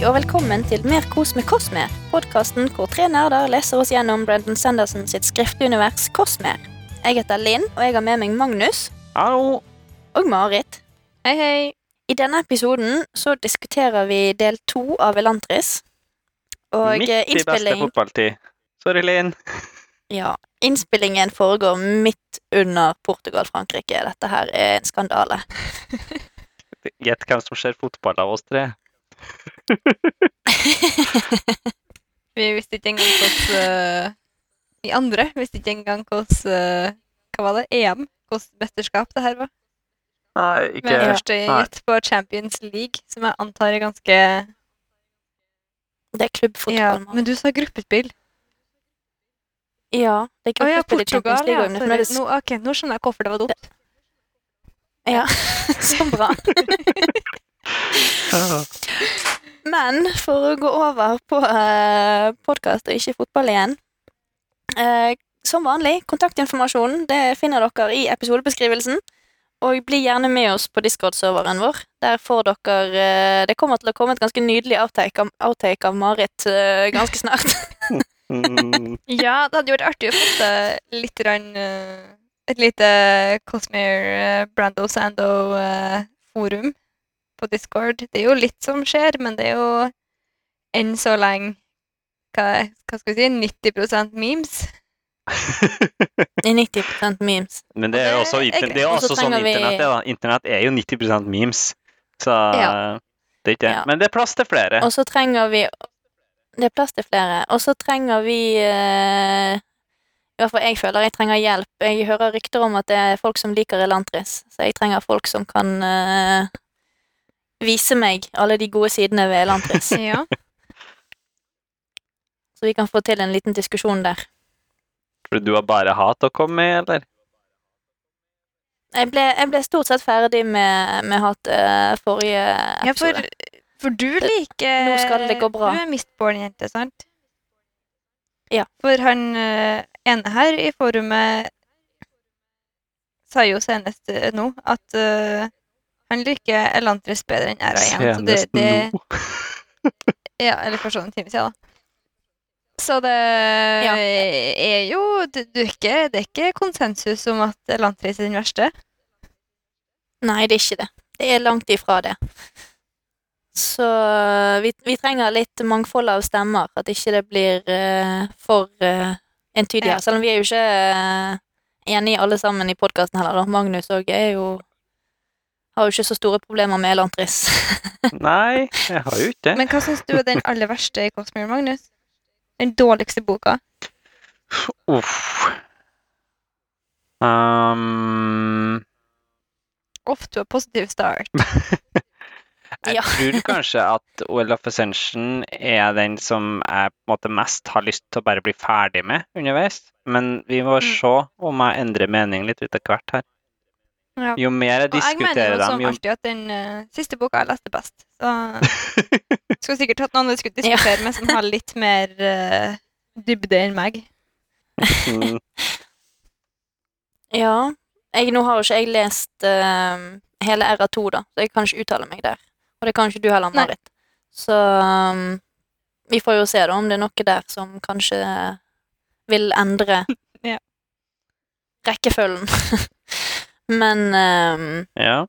Hei og velkommen til Mer kos med Kosmer, podkasten hvor tre nerder leser oss gjennom Brendan Sanderson sitt skriftunivers Kosmer. Jeg heter Linn, og jeg har med meg Magnus Hallo! og Marit. Hei, hei. I denne episoden så diskuterer vi del to av Elantris. Og Midt eh, i beste fotballtid. Sorry, Linn. ja, innspillingen foregår midt under Portugal-Frankrike. Dette her er en skandale. Gjett hvem som ser fotball av oss tre. Vi visste ikke engang hvordan uh, Vi andre visste ikke engang hvordan uh, Hva var det? EM? Hvordan mesterskap det her var. Nei, Med første gjett på Champions League, som jeg antar er ganske Det er klubbfotball. Ja, men du sa gruppespill. Ja, det er ja, gruppespill i Champions Portugal, ja. Nå, ok, nå skjønner jeg hvorfor det var dumt. Ja, så bra. Men for å gå over på uh, podkast og ikke fotball igjen eh, Som vanlig, kontaktinformasjonen det finner dere i episodebeskrivelsen. Og bli gjerne med oss på Discord-serveren vår. Der får dere eh, Det kommer til å komme et ganske nydelig outtake av, outtake av Marit eh, ganske snart. Ja, det hadde vært artig å få litt rann, eh, et lite Cosmere uh, Brando Sando-forum på Discord. Det er jo litt som skjer, men det er jo enn så lenge hva, hva skal vi si 90% memes. er 90% memes. Men det er jo også, inter- det er også sånn vi- internett er. da. Internett er jo 90% memes. Så Ja. det er ikke det. Ja. Men det er plass til flere. Og så trenger vi Det er plass til flere. Og så trenger vi uh... I hvert fall jeg føler jeg trenger hjelp. Jeg hører rykter om at det er folk som liker Elantris, så jeg trenger folk som kan eh, vise meg alle de gode sidene ved Elantris. Ja. så vi kan få til en liten diskusjon der. For du har bare hat å komme med, eller? Jeg ble, jeg ble stort sett ferdig med, med hat uh, forrige ja, for, for du liker Nå skal det gå bra. Du er Mistborn-jente, sant? Ja. For han uh, ene her i forumet sa jo senest eh, nå at eh, han liker Elantris bedre enn Æra igjen. Senest det, det, nå. Ja, eller for sånn en time siden, da. Så det Ja. er jo du, du er ikke, Det er ikke konsensus om at Elantris er den verste. Nei, det er ikke det. Det er langt ifra det. Så vi, vi trenger litt mangfold av stemmer, at ikke det blir uh, for uh, entydig. Ja. Selv om vi er jo ikke uh, enige alle sammen i podkasten heller. da. Magnus òg er jo har jo ikke så store problemer med Elantris. Nei, jeg har jo ikke det. Men hva syns du er den aller verste i Cosmere, Magnus? Den dårligste boka? Uff. Um, Off to a positive start. Jeg Ja. tror kanskje at Well of Ascension er den som jeg på en måte mest har lyst til å bare bli ferdig med underveis. Men vi må Mm. se om jeg endrer mening litt etter hvert her. Ja. Jo mer jeg diskuterer dem, Og jeg mener jo som dem, alltid at den uh, siste boka jeg leste best. Så skulle sikkert hatt noen jeg skulle diskutere med som har litt mer uh, dybde enn meg. Mm, ja. Jeg, nå har jo ikke jeg lest uh, hele RA2, da, så jeg kan ikke uttale meg der. Og det kan ikke du heller, Nei. Marit. Så um, vi får jo se da om det er noe der som kanskje vil endre Ja. rekkefølgen. Men um, ja.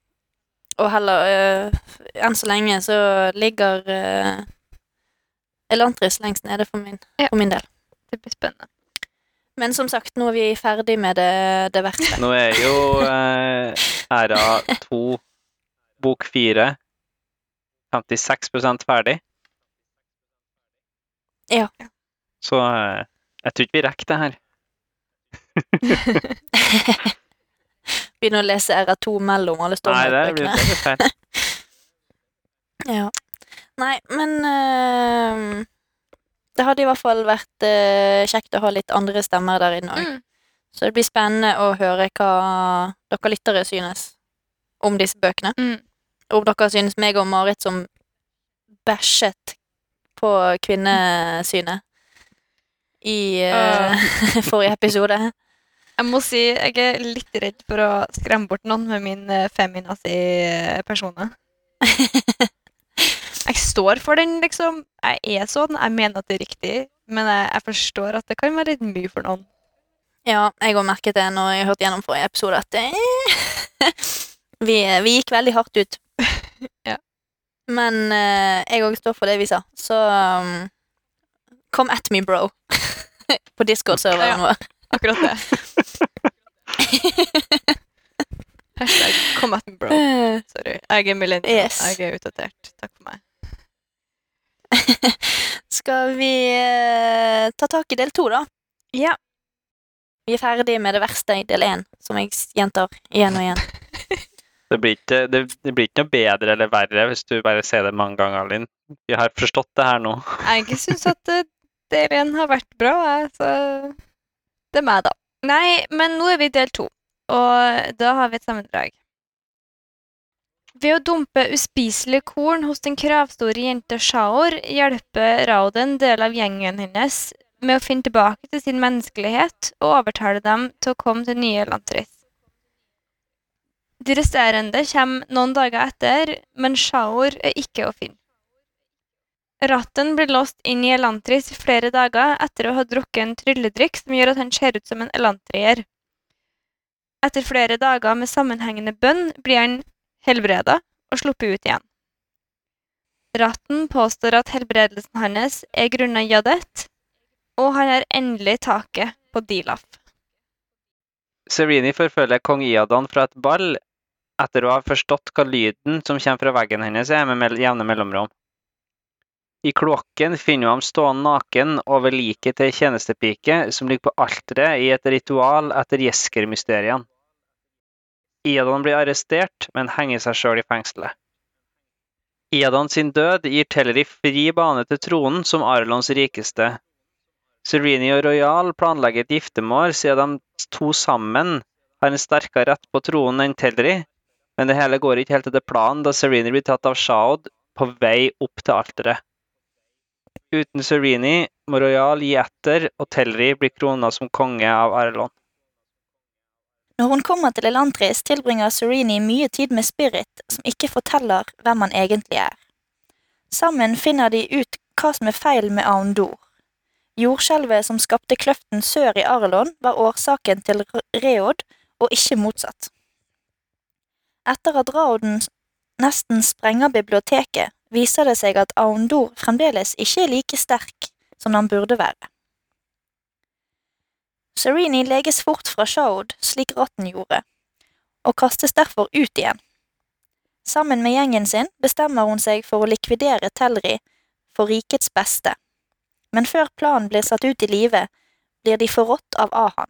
Og heller uh, Enn så lenge så ligger uh, Elantris lengst nede for min, Ja. for min del. Det blir spennende. Men som sagt, nå er vi ferdig med det, det verste. Nå er jo eh, æra to, bok fire 56% ferdig. Ja. Så eh, jeg tror ikke vi rekker det her. Begynner å lese R2 mellom alle Nei, det blir, feil. Ja. Nei, men øh, Det hadde i hvert fall vært øh, kjekt å ha litt andre stemmer der inne òg. Mm. Så det blir spennende å høre hva dere lyttere synes om disse bøkene. Mm. Om dere synes meg og Marit som bæsjet på kvinnesynet i eh, forrige episode. Jeg må si jeg er litt redd for å skremme bort noen med min uh, feminazi-persone. Jeg Jeg står for den, liksom. Jeg er sånn. Jeg mener at det er riktig. Men jeg, jeg forstår at det kan være litt mye for noen. Ja, jeg har merket det når jeg hørte gjennom forrige episode, at vi, vi gikk veldig hardt ut. Ja. Men uh, jeg òg står for det vi sa, så um, Come at me, bro. På Discord-serveren Ja. vår. Akkurat det. Hashtag come at me, bro. Sorry. Jeg er millennial. Yes. Jeg er utdatert. Takk for meg. Skal vi uh, ta tak i del to, da? Ja. Vi er ferdig med det verste i del én, som jeg gjentar igjen og igjen. Det blir, ikke, det, det blir ikke noe bedre eller verre hvis du bare ser det mange ganger, Linn. Vi har forstått det her nå. Jeg syns at uh, del én har vært bra, jeg, så det er meg, da. Nei, men nå er vi del to, og da har vi et sammendrag. Ved å dumpe uspiselig korn hos den kravstore jenta Shaor hjelper Raud en del av gjengen hennes med å finne tilbake til sin menneskelighet og overtale dem til å komme til nye Elantris. De resterende kommer noen dager etter, men Shaor er ikke å finne. Ratten blir låst inn i Elantris i flere dager etter å ha drukket en trylledrikk som gjør at han ser ut som en elantrier. Etter flere dager med sammenhengende bønn blir han helbreda og sluppet ut igjen. Ratten påstår at helbredelsen hans er grunnet Jadet, og han har endelig taket på Dilaf. Serini forfølger kong Iadan fra et ball etter å ha forstått hva lyden som kommer fra veggen hennes er med jevne mellomrom. I kloakken finner vi ham stående naken over liket til ei tjenestepike som ligger på alteret i et ritual etter Jesker-mysteriene. Iadon blir arrestert, men henger seg sjøl i fengselet. Iadon sin død gir Telleri fri bane til tronen som Arlons rikeste. Serini og Royal planlegger et giftermål siden de to sammen har en sterkere rett på tronen enn Telleri, men det hele går ikke helt etter planen da Serini blir tatt av Shaod på vei opp til alteret. Uten Serini må Royal gi etter, og Telleri blir krona som konge av Arlon. Når hun kommer til Elantris, tilbringer Serini mye tid med Spirit, som ikke forteller hvem han egentlig er. Sammen finner de ut hva som er feil med Aundor. Jordskjelvet som skapte kløften sør i Arlon, var årsaken til Reod, og ikke motsatt. Etter at Raoden nesten sprenger biblioteket, viser det seg at Aundor fremdeles ikke er like sterk som han burde være. Serini leges fort fra Shaod, slik rotten gjorde, og kastes derfor ut igjen. Sammen med gjengen sin bestemmer hun seg for å likvidere Telri for rikets beste, men før planen blir satt ut i live, blir de forrådt av Ahan.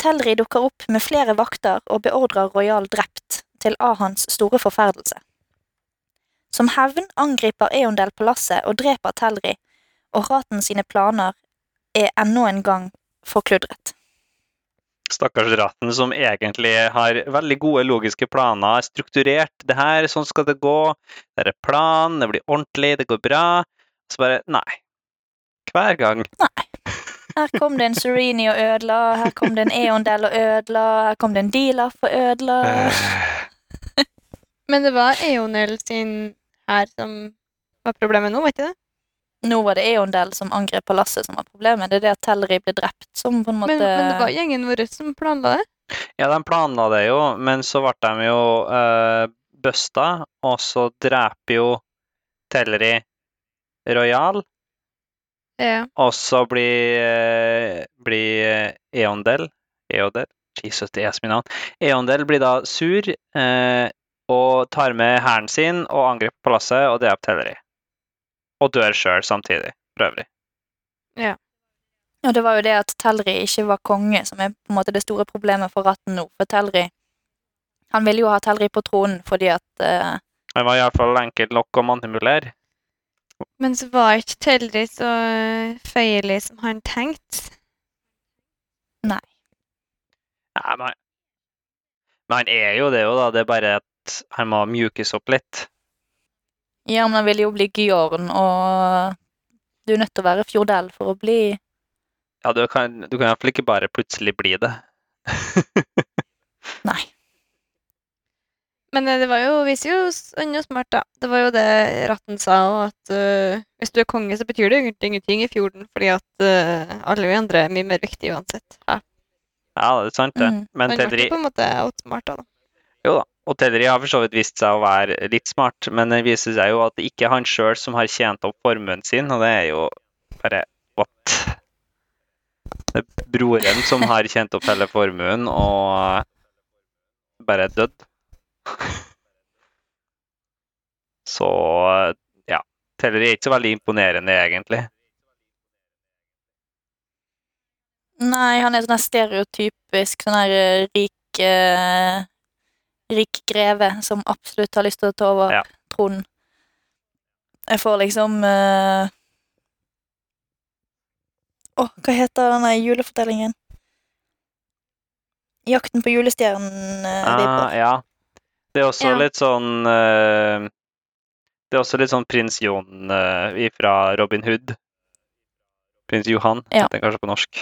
Telri dukker opp med flere vakter og beordrer Royal drept, til Ahans store forferdelse. Som hevn angriper Eondel palasset og dreper Telri, og Raten sine planer er enda en gang forkludret. Stakkars Raten, som egentlig har veldig gode logiske planer, strukturert. Det her, sånn skal det gå. Det er plan, det blir ordentlig, det går bra. Så bare nei. Hver gang. Nei. Her kom det en Serenie og ødela, her kom det en Eondel og ødela, her kom det en Dilaf og ødela. Men det var Eonel sin her som var problemet nå, vet du det? Nå var det Eondel som angrep palasset som var problemet. Det er det at Tellery ble drept som på en måte Men, men det var gjengen vår som planla det. Ja, de planla det jo, men så ble de jo uh, busta, og så dreper jo Tellery Royal, Ja. og så blir, eh, blir eh, Eondel Eondel? Jesus, det er så mye navn. Eondel blir da sur eh, og tar med hæren sin og angriper palasset og det er Telleri. Og dør sjøl samtidig, for øvrig. Ja. Og det var jo det at Telleri ikke var konge som er på en måte det store problemet for Ratten nå. For Telleri Han ville jo ha Telleri på tronen fordi at uh, Han var iallfall enkelt nok å manipulere. Men så var ikke Telleri så feilig som han tenkte. Nei, men, men han er jo det jo, da. Det er bare at han må mjukes opp litt. Ja, men han vil jo bli Gjorn, og du er nødt til å være Fjordell for å bli Ja, du kan, du kan iallfall ikke bare plutselig bli det. Nei. Men eh, det var jo, viser jo noe smart, da. Det var jo det Ratten sa, og at uh, hvis du er konge, så betyr det ingenting i fjorden, fordi at uh, alle vi andre er mye mer viktige uansett. Ja. Ja, det er sant, det. Mm. Men Men Telleri jo på en måte outsmart, da. Jo da. Og Telleri har for så vidt vist seg å være litt smart, men det viser seg jo at det ikke er han sjøl som har tjent opp formuen sin, og det er jo bare what? Det er broren som har tjent opp hele formuen, og bare er dødd. Så ja. Telleri er ikke så veldig imponerende, egentlig. Nei, han er sånn stereotypisk sånn her eh, rik eh, Rik greve som absolutt har lyst til å ta over Ja. tronen. Jeg får liksom Å, uh... oh, hva heter denne julefortellingen? Jakten på julestjernen. Uh, Ah, ja. Det er også Ja. litt sånn uh... Det er også litt sånn prins Jon uh, fra Robin Hood. Prins Johan, Ja. heter han kanskje på norsk.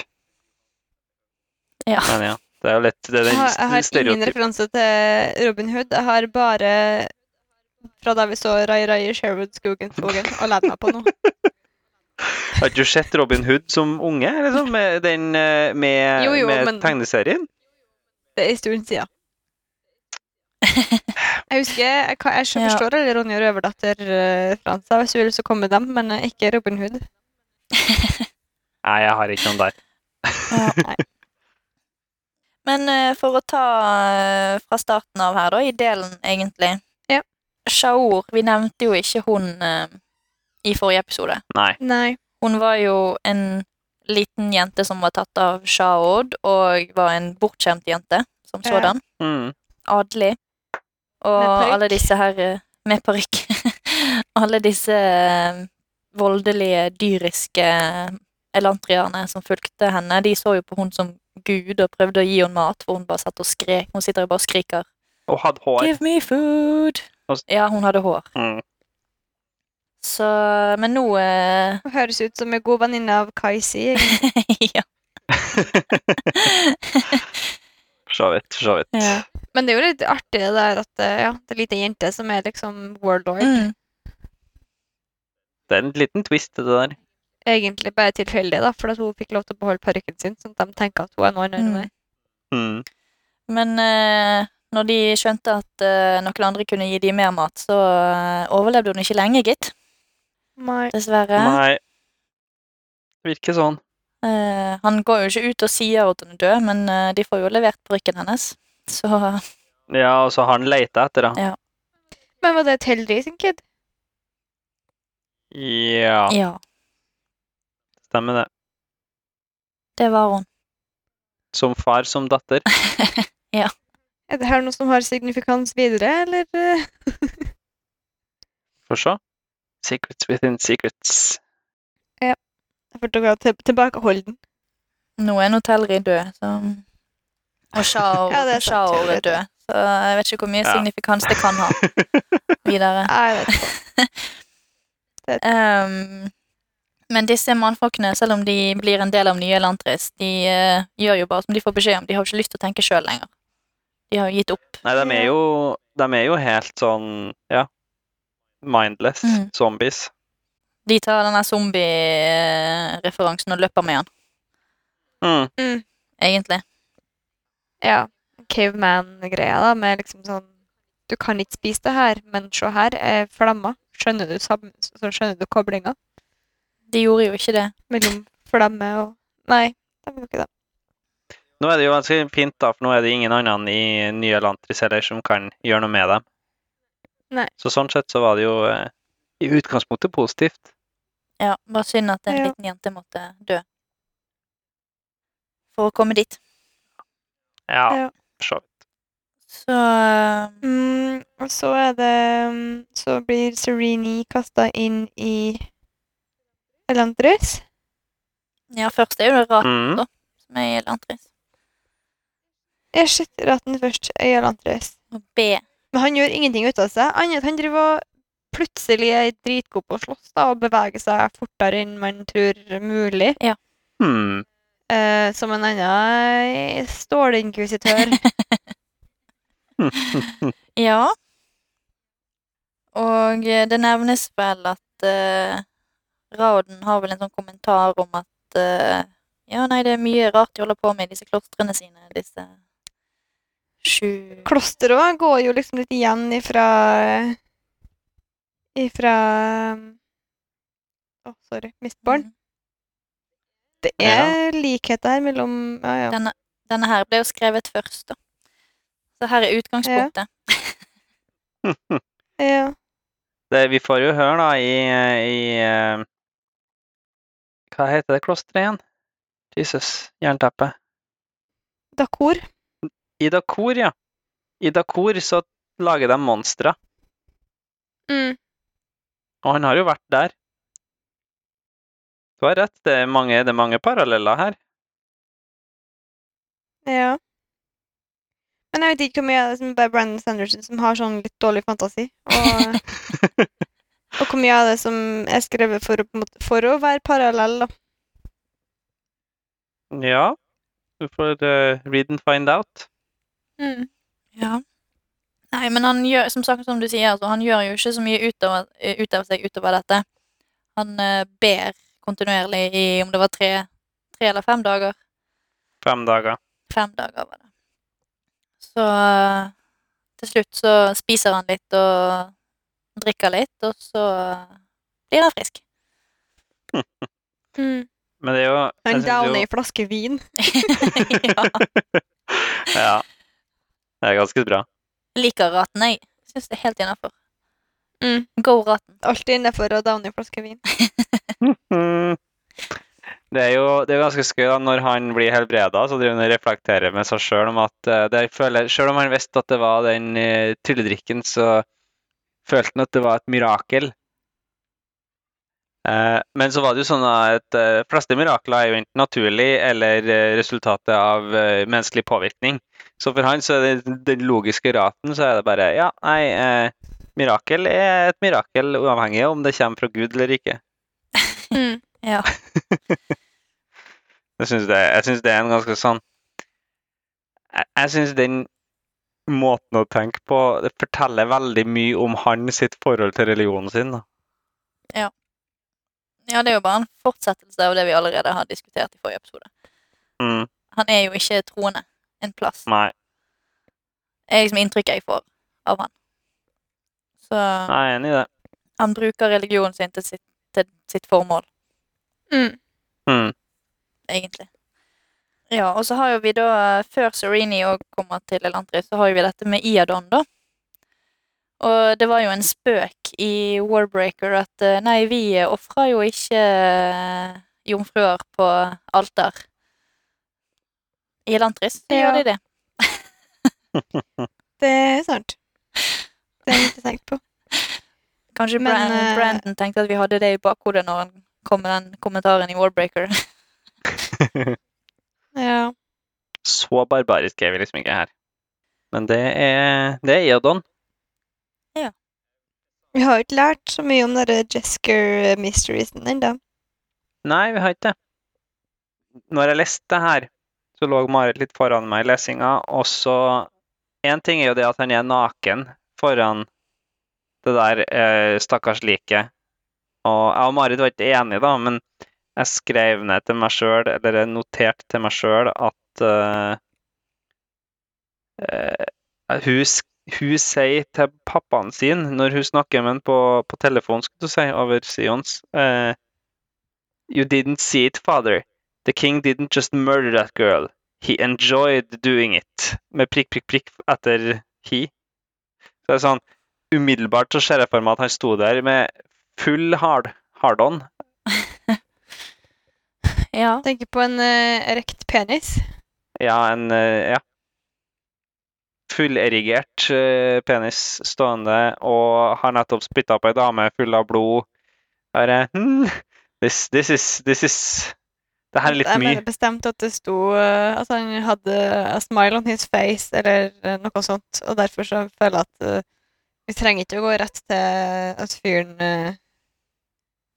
Ja. Men ja, det er jo lett det er Jeg den har, jeg har ingen referanse til Robin Hood. Jeg har bare fra da vi så Rai Rai i Sherwood-skogen skogen, og lærte meg på noe. Har ikke du sett Robin Hood som unge, liksom? Med, den, eh, med, Jo, jo, med men- tegneserien? Det er en stund siden. Jeg husker, jeg, jeg forstår alle Ronja Røverdatter-referanser hvis du vil så komme dem, men eh, ikke Robin Hood. Nei, jeg har ikke noen der. Ja. Nei. Men eh, for å ta eh, fra starten av her, da, i delen, egentlig. Ja. Shaor, vi nevnte jo ikke hun eh, i forrige episode. Nei. Nei. Hun var jo en liten jente som var tatt av Shaod, og var en bortskjemt jente som Ja. sådan. Mm. Adelig. Og alle disse her Med parykk. alle disse voldelige, dyriske elantrierne som fulgte henne, de så jo på hun som gud og prøvde å gi henne mat, for hun bare satt og skrek. Hun sitter jo bare og skriker Og hadde hår. 'Give me food'. Ja, hun hadde hår. Mm. Så Men nå eh, Hun høres ut som en god venninne av Kaisi. Ja. For så vidt. For så vidt. ja. Men det er jo litt artig det der at eh, ja, det er liten jente som er liksom warlord. Mm. Det er en liten twist til det der. Egentlig bare tilfeldig, da, for at hun fikk lov til å beholde parykken sin, sånn at de tenker at hun er noen enn er. Mm. Men eh, når de skjønte at eh, noen andre kunne gi dem mer mat, så eh, overlevde hun ikke lenge, gitt. Nei. Dessverre. Nei. Virker sånn. Eh, han går jo ikke ut og sier at hun er død, men eh, de får jo levert parykken hennes. Så Ja, og så har han leita etter henne. Men var det et heldig sin kid? Ja, ja, stemmer det. det var hun. Som far, som datter. ja. Er det her noe som har signifikans videre, eller? eh? Få se. Secrets within secrets. Ja. Jeg følte dere var til tilbakeholden. Nå er Notellri død, så Og Shao, Ja, er sant, er død. Så jeg vet ikke hvor mye Ja. signifikans det kan ha videre. Nei, Jeg vet ikke. Ehm, men disse mannfolkene, selv om de blir en del av nye Elantris, de uh, gjør jo bare som de får beskjed om. De har jo ikke lyst til å tenke sjøl lenger. De har jo gitt opp. Nei, de er jo, de er jo helt sånn, ja, mindless mm. zombies. De tar denne zombie-referansen og løper med han, Mm. egentlig. Ja. Caveman-greia, da, med liksom sånn Du kan ikke spise det her, men se her er flamma. Skjønner du, skjønner du koblinga De gjorde jo ikke det. mellom flamme og Nei, de gjorde ikke det. Nå er det jo ganske fint, da, for nå er det ingen andre i nye Elantris heller som kan gjøre noe med dem. Nei. Så sånn sett så var det jo eh, i utgangspunktet positivt. Ja, Bare synd at en Ja. liten jente måtte dø. For å komme dit. Ja, Ja. for så vidt. Så eh, Mm, og så er det mm, Så blir Serene kasta inn i Elantris. Ja, først er jo det raten, Mm. som er Elantris. Jeg sitter raten først i Elantris. Og B. Men han gjør ingenting ut av seg, annet han driver og plutselig er dritgod på å slåss da, og beveger seg fortere enn man tror mulig. Hmm. Eh, som en annen stålinkvisitør. Ja. Og eh, det nevnes vel at uh, Rauden har vel en sånn kommentar om at uh, Ja, nei, det er mye rart de holder på med i disse klostrene sine, disse sju Kloster òg går jo liksom litt igjen ifra Ifra Å, sorry. Mistbarn. Mm. Det er likheter her mellom Ja, ja. Denne, denne her ble jo skrevet først, da. Så her er utgangspunktet. ja. Det, vi får jo høre, da, i, i eh, Hva heter det klosteret igjen? Jesus, jernteppe. Dakor. I Dakor, ja. I Dakor så lager de monstre, Mm. og han har jo vært der. Du har rett, det er mange, det er mange paralleller her. Ja. Men jeg vet ikke hvor mye av det som er Brandon Sanderson som har sånn litt dårlig fantasi. Og, og hvor mye av det som er skrevet for for å være parallell, da. Ja, du får uh, read and find out. Mm. Ja. Nei, men han gjør, som sagt, som du sier, altså, han gjør jo ikke så mye utover, eh, ut av seg utover dette. Han uh, ber kontinuerlig i om det var tre, tre eller fem dager. Fem dager. Fem dager var det. Så uh, til slutt så spiser han litt og drikker litt, og så blir han frisk. Mm. Men det er jo En Han downer jo- ei flaske vin. ja. ja. Det er ganske bra. Liker raten, jeg. Syns det er helt innafor. Mm. Go raten. Alltid innafor å downe ei flaske vin. Det er jo det er ganske skøy da, når han blir helbreda, så driver han og reflekterer med seg sjøl om at eh, det føler, Selv om han visste at det var den uh, trylledrikken, så følte han at det var et mirakel. Eh, men så var det jo sånn at de fleste mirakler er jo enten naturlig eller eh, resultatet av eh, menneskelig påvirkning. Så for han så er det den logiske raten, så er det bare Ja, nei, eh, mirakel er et mirakel uavhengig av om det kommer fra Gud eller ikke. Mm. Ja. Jeg syns det, det er en ganske sånn Jeg, jeg syns den måten å tenke på det forteller veldig mye om han sitt forhold til religionen sin. Da. ja, det er jo bare en fortsettelse av det vi allerede har diskutert i forrige episode. Mm, Han er jo ikke troende en plass. nei, Det er liksom inntrykket jeg får av han. Så jeg er enig i det. han bruker religionen sin til sitt, til sitt formål, Mm. Mm, egentlig. Ja, og så har jo vi da, før Serenie òg kommer til Elantris, så har jo vi dette med Iadon, da. Og det var jo en spøk i Warbreaker at eh, nei, vi ofrer jo ikke eh, jomfruer på alter. I Elantris så Ja. gjør de det. Det er sant. Det har jeg ikke tenkt på. Kanskje Men, Brandon, eh, Brandon tenkte at vi hadde det i bakhodet når han kom med den kommentaren i Warbreaker. Ja. så barbarisk er vi liksom ikke her. Men det er, det er Iadon. Vi har ikke lært så mye om denne Jesker Mysteriesen ennå. Nei, vi har ikke det. Når jeg leste det her, så lå Marit litt foran meg i lesinga, og så En ting er jo det at han er naken foran det der eh, stakkars liket. Og jeg og Marit var ikke enige, da, men jeg skrev ned til meg sjøl, eller jeg noterte til meg sjøl, at uh, uh, hun, hun sier til pappaen sin, når hun snakker med ham på, på telefon, skulle du si, over Sions uh, You didn't see it, father. The king didn't just murder that girl. He enjoyed doing it. Med prikk, prikk, prikk etter he. Så det er sånn, Umiddelbart så ser jeg for meg at han sto der med full hard, hard-on. Ja. Tenker på en uh, erekt penis. Ja, en uh, ja. Fullerigert uh, penis stående, og har nettopp spytta på ei dame full av blod. Bare hmm, this, this is This is Det her er litt Jeg mye. mener bestemt at det sto eh, at han hadde a smile on his face, eller eh, noe sånt. Og derfor så føler jeg at uh, vi trenger ikke å gå rett til at fyren eh,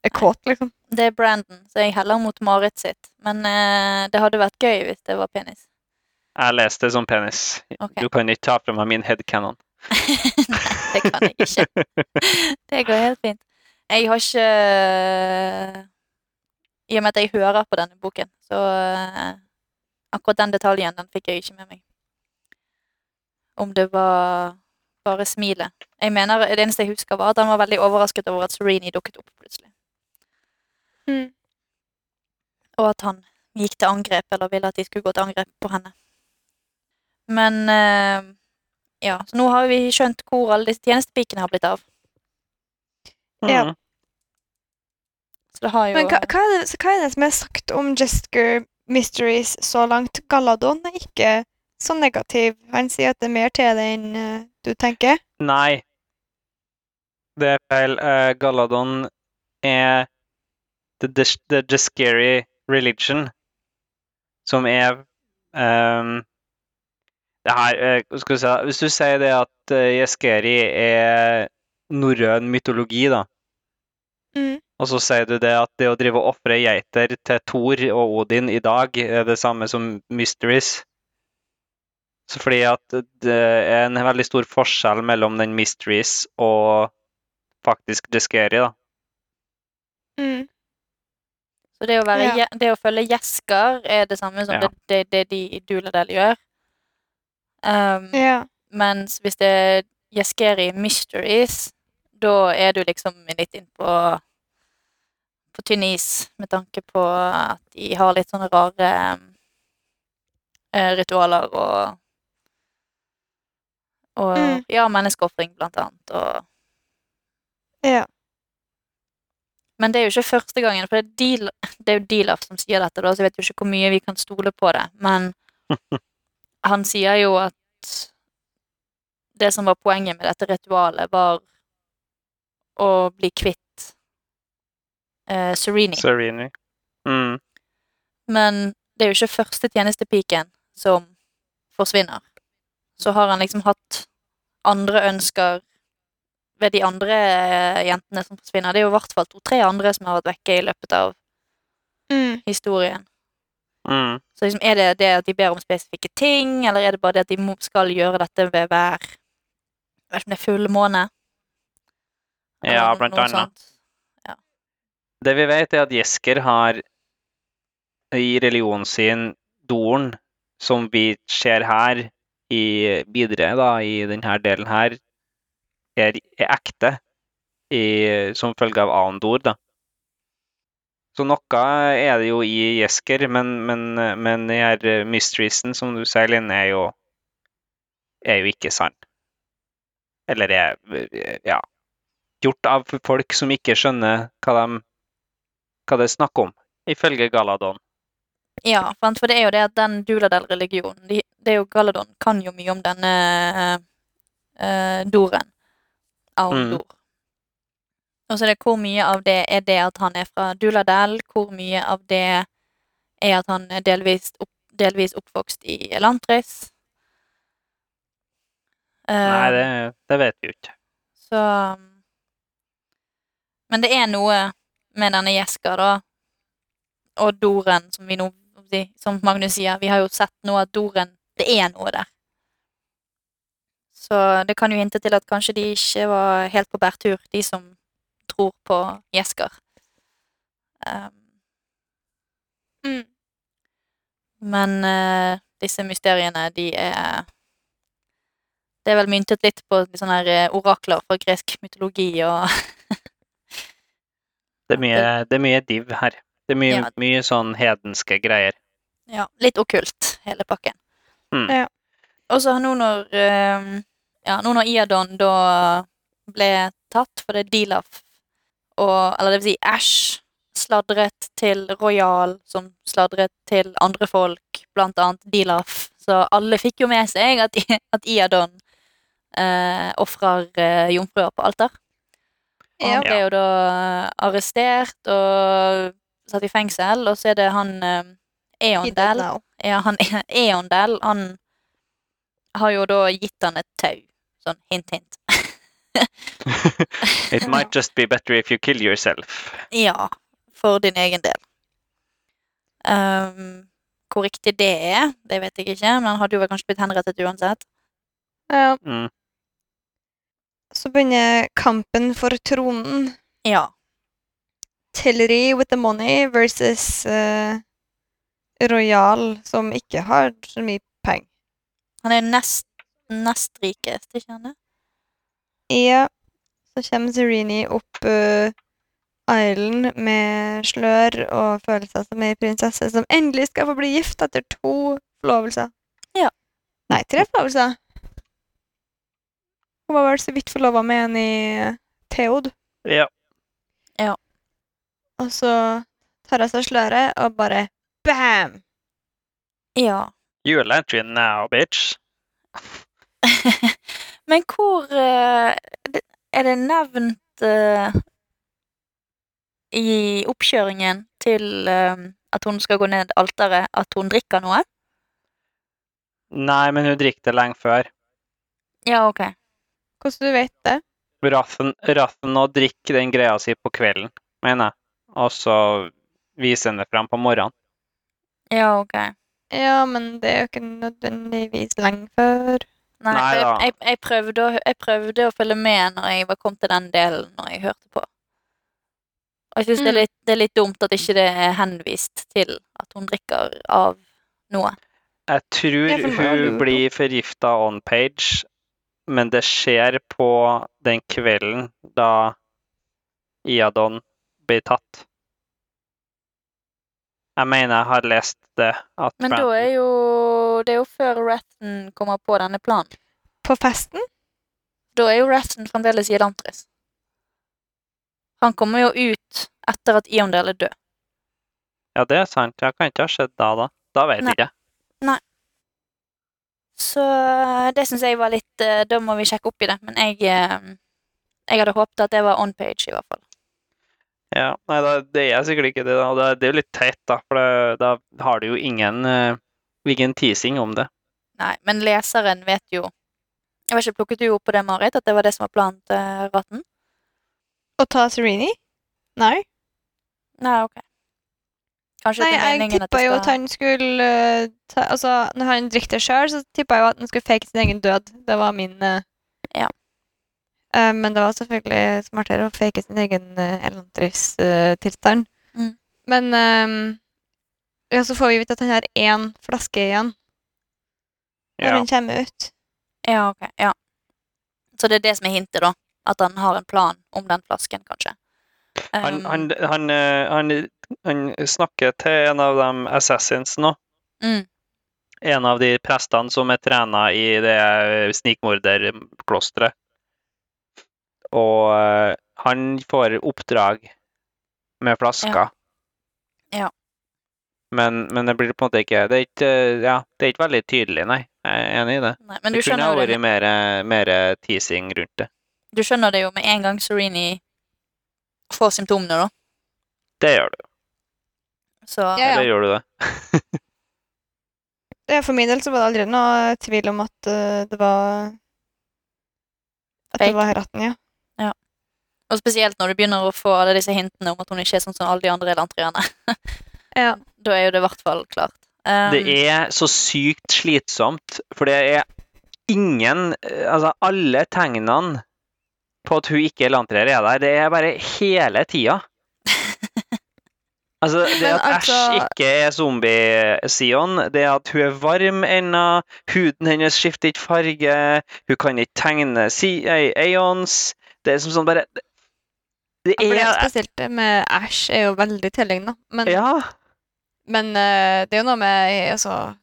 er kåt, liksom. Det er Brandon, så jeg heller mot Marit sitt. Men eh, det hadde vært gøy hvis det var penis. Jeg leste det som penis. Okay. Du kan ikke ta fra meg min headcanon. Nei, det kan jeg ikke. Det går helt fint. Jeg har ikke I og med at jeg hører på denne boken, så eh, akkurat den detaljen den fikk jeg ikke med meg. Om det var bare smilet. Jeg mener, Det eneste jeg husker, var at han var veldig overrasket over at Serenie dukket opp plutselig. Mm. Og at han gikk til angrep, eller ville at de skulle gå til angrep på henne. Men eh, ja, så nå har vi skjønt hvor alle disse tjenestepikene har blitt av. Ja. Mm. Så det har jo Men hva, hva, er det, så hva er det som er sagt om Jesker Mysteries så langt? Galadon er ikke så negativ. Han sier at det er mer til det enn uh, du tenker. Nei. Det er feil. Uh, Galadon er the, the, the Jeskeri religion, som er um, det her, eh, skal vi si, Hvis du sier det at uh, Jeskeri er norrøn mytologi, da, Mm. og så sier du det at det å drive og ofre geiter til Thor og Odin i dag er det samme som mysteries. Så fordi at det er en veldig stor forskjell mellom den mysteries og faktisk Jeskeri, da. Mm. Så det å, være, Ja. det å følge gjesker er det samme som Ja. det, det, det de i Duladel gjør. Um, Ja. Mens hvis det er i Mysteries, da er du liksom litt inn på på tynn is, med tanke på at de har litt sånne rare eh, ritualer og Og Mm. ja, menneskeofring, blant annet. Og ja. Men det er jo ikke første gangen, for det er, Deal, det er jo Dilaf som sier dette, da, så jeg vet jo ikke hvor mye vi kan stole på det. Men han sier jo at det som var poenget med dette ritualet, var å bli kvitt eh, Sereni. Sereni. Mm. Men det er jo ikke første tjenestepiken som forsvinner. Så har han liksom hatt andre ønsker ved de andre eh, jentene som forsvinner. Det er jo i hvert fall to-tre andre som har vært vekke i løpet av Mm. historien. Mm. Så liksom, er det det at de ber om spesifikke ting, eller er det bare det at de skal gjøre dette ved hver Jeg vet ikke om det er fullmåne? Ja, blant noe annet. sånt. Det vi vet, er at Jesker har i religionen sin Doren, som vi ser her i videre da, i denne delen her, er, er ekte i, som følge av andor, da. Så noe er det jo i Jesker, men, men, men her mysteriesen, som du sier, Linn, er er jo ikke sann. Eller er ja, gjort av folk som ikke skjønner hva de hva det er snakk om, ifølge Galadon. Ja, for det er jo det at den Duladel-religionen de, Det er jo Galadon kan jo mye om denne eh, Doren. Aondor. Og så er det hvor mye av det er det at han er fra Duladel, hvor mye av det er at han er delvis, opp, delvis oppvokst i Elantris. Uh, Nei, det, det vet vi jo ikke. Så Men det er noe med denne Jeska, da, og Doren, som vi nå Som Magnus sier, vi har jo sett nå at Doren Det er noe der. Så det kan jo hinte til at kanskje de ikke var helt på bærtur, de som tror på Jesker. Um, Mm. men uh, disse mysteriene, de er Det er vel myntet litt på sånne her, eh, orakler fra gresk mytologi og Det er mye, det er mye div her. Det er mye, Ja. mye sånn hedenske greier. Ja, litt okkult, hele pakken. Mm. Ja. Og så nå når eh, Ja, nå når Iadon da ble tatt, for er Dilaf og Eller det vil si Ash sladret til Royal, som sladret til andre folk, blant annet Dilaf. Så alle fikk jo med seg at, at Iadon eh, ofrer eh, jomfruer på alter. Og Ja. han ble jo da arrestert og satt i fengsel, og så er det han eh, Eondel. Ja, han Eondel, han har jo da gitt han et tau. Sånn hint, hint. It might just be better if you kill yourself. Ja, for din egen del. Um, hvor riktig det er, det vet jeg ikke, men han hadde jo vel kanskje blitt henrettet uansett. Ja, Mm. så begynner kampen for tronen. Ja. Tillery with the money versus uh, Royal, som ikke har så mye penger. Han er nest, nest rikeste, ikke sant? Ja, så kommer Zerini opp uh, island med slør og følelser som ei prinsesse som endelig skal få bli gift etter to forlovelser. Ja. Nei, tre forlovelser. Hun var vel så vidt forlova med en i eh, Theod. Ja. Og så tar hun seg sløret og bare bam! Ja. You're a lantern now, bitch. Men hvor eh, Er det nevnt eh, i oppkjøringen til eh, at hun skal gå ned alteret, at hun drikker noe? Nei, men hun drikker det lenge før. Ja, ok. Hvordan du vet det? Rathen, nå drikker den greia si på kvelden, mener jeg. Og så viser hun det frem på morgenen. Ja, ok. Ja, men det er jo ikke nødvendigvis lenge før. Nei, Nei jeg, jeg, jeg, prøvde å, jeg prøvde å følge med når jeg var kommet til den delen når jeg hørte på. Og jeg syns det, Mm. litt- det er litt dumt at ikke det er henvist til at hun drikker av noe. Jeg tror det hun blir forgifta on page, men det skjer på den kvelden da Iadon blir tatt. Jeg mener jeg har lest det. At Men da er jo Det er jo før Rathen kommer på denne planen. På festen? Da er jo Rathen fremdeles i Elantris. Han kommer jo ut etter at Iondel er død. Ja, det er sant. Det kan ikke ha skjedd da, da. Da vet Nei. jeg ikke. Så det syns jeg var litt eh, Da må vi sjekke opp i det. Men jeg eh, Jeg hadde håpet at det var on page, i hvert fall. Ja, nei, det er sikkert ikke det. da. Det, det er jo litt teit, da, for da har du jo ingen, eh, ingen teasing om det. Nei, men leseren vet jo Jeg vet ikke, Plukket du opp på det, Marit? At det var det som var planen til Ratten? Å ta Serini? Nei. Nei, ok. Kanskje Nei, jeg tippa skal... jo at han skulle eh, ta, Altså, når han drikker det sjøl, så tippa jeg jo at han skulle fake sin egen død. Det var min uh... Ja. Uh, men det var selvfølgelig smartere å fake sin egen uh, Elantris-tilstand. Mm. Men ehm, ja, så får vi vite at han har én flaske igjen når Ja. han kommer ut. Ja, ok. Ja. Så det er det som er hintet, da? At han har en plan om den flasken, kanskje? Han, Um, han, han, eh, han, han snakker til en av de assassins nå. mm, En av de prestene som er trena i det snikmorderklosteret. Og eh, han får oppdrag med flasker. Ja. Men, men det blir på en måte ikke Det er ikke, ja, det er ikke veldig tydelig, nei. Jeg er enig i det. nei, men du Det kunne ha vært mer, mer teasing rundt det. du skjønner det jo med en gang Serini får symptomene, da. Det gjør du. Så Ja, ja. Eller gjør du det? Ja, For min del så var det aldri noe tvil om at eh, det var At Fake. det var ratten, ja. Og spesielt når du begynner å få alle disse hintene om at hun ikke er sånn som alle de andre elantrierne. ja. Da er jo det i hvert fall klart. Um, Det er så sykt slitsomt, for det er ingen Altså, alle tegnene på at hun ikke er landtrer, er der. Det er bare hele tida. Altså, det at Æsj altså- ikke er zombie-Sion, det at hun er varm ennå, huden hennes skifter ikke farge, hun kan ikke tegne Aeons Det er som sånn bare Det det er er spesielt det med Ash er jo veldig tillignende. Men, Ja. Men uh, det er jo noe med altså,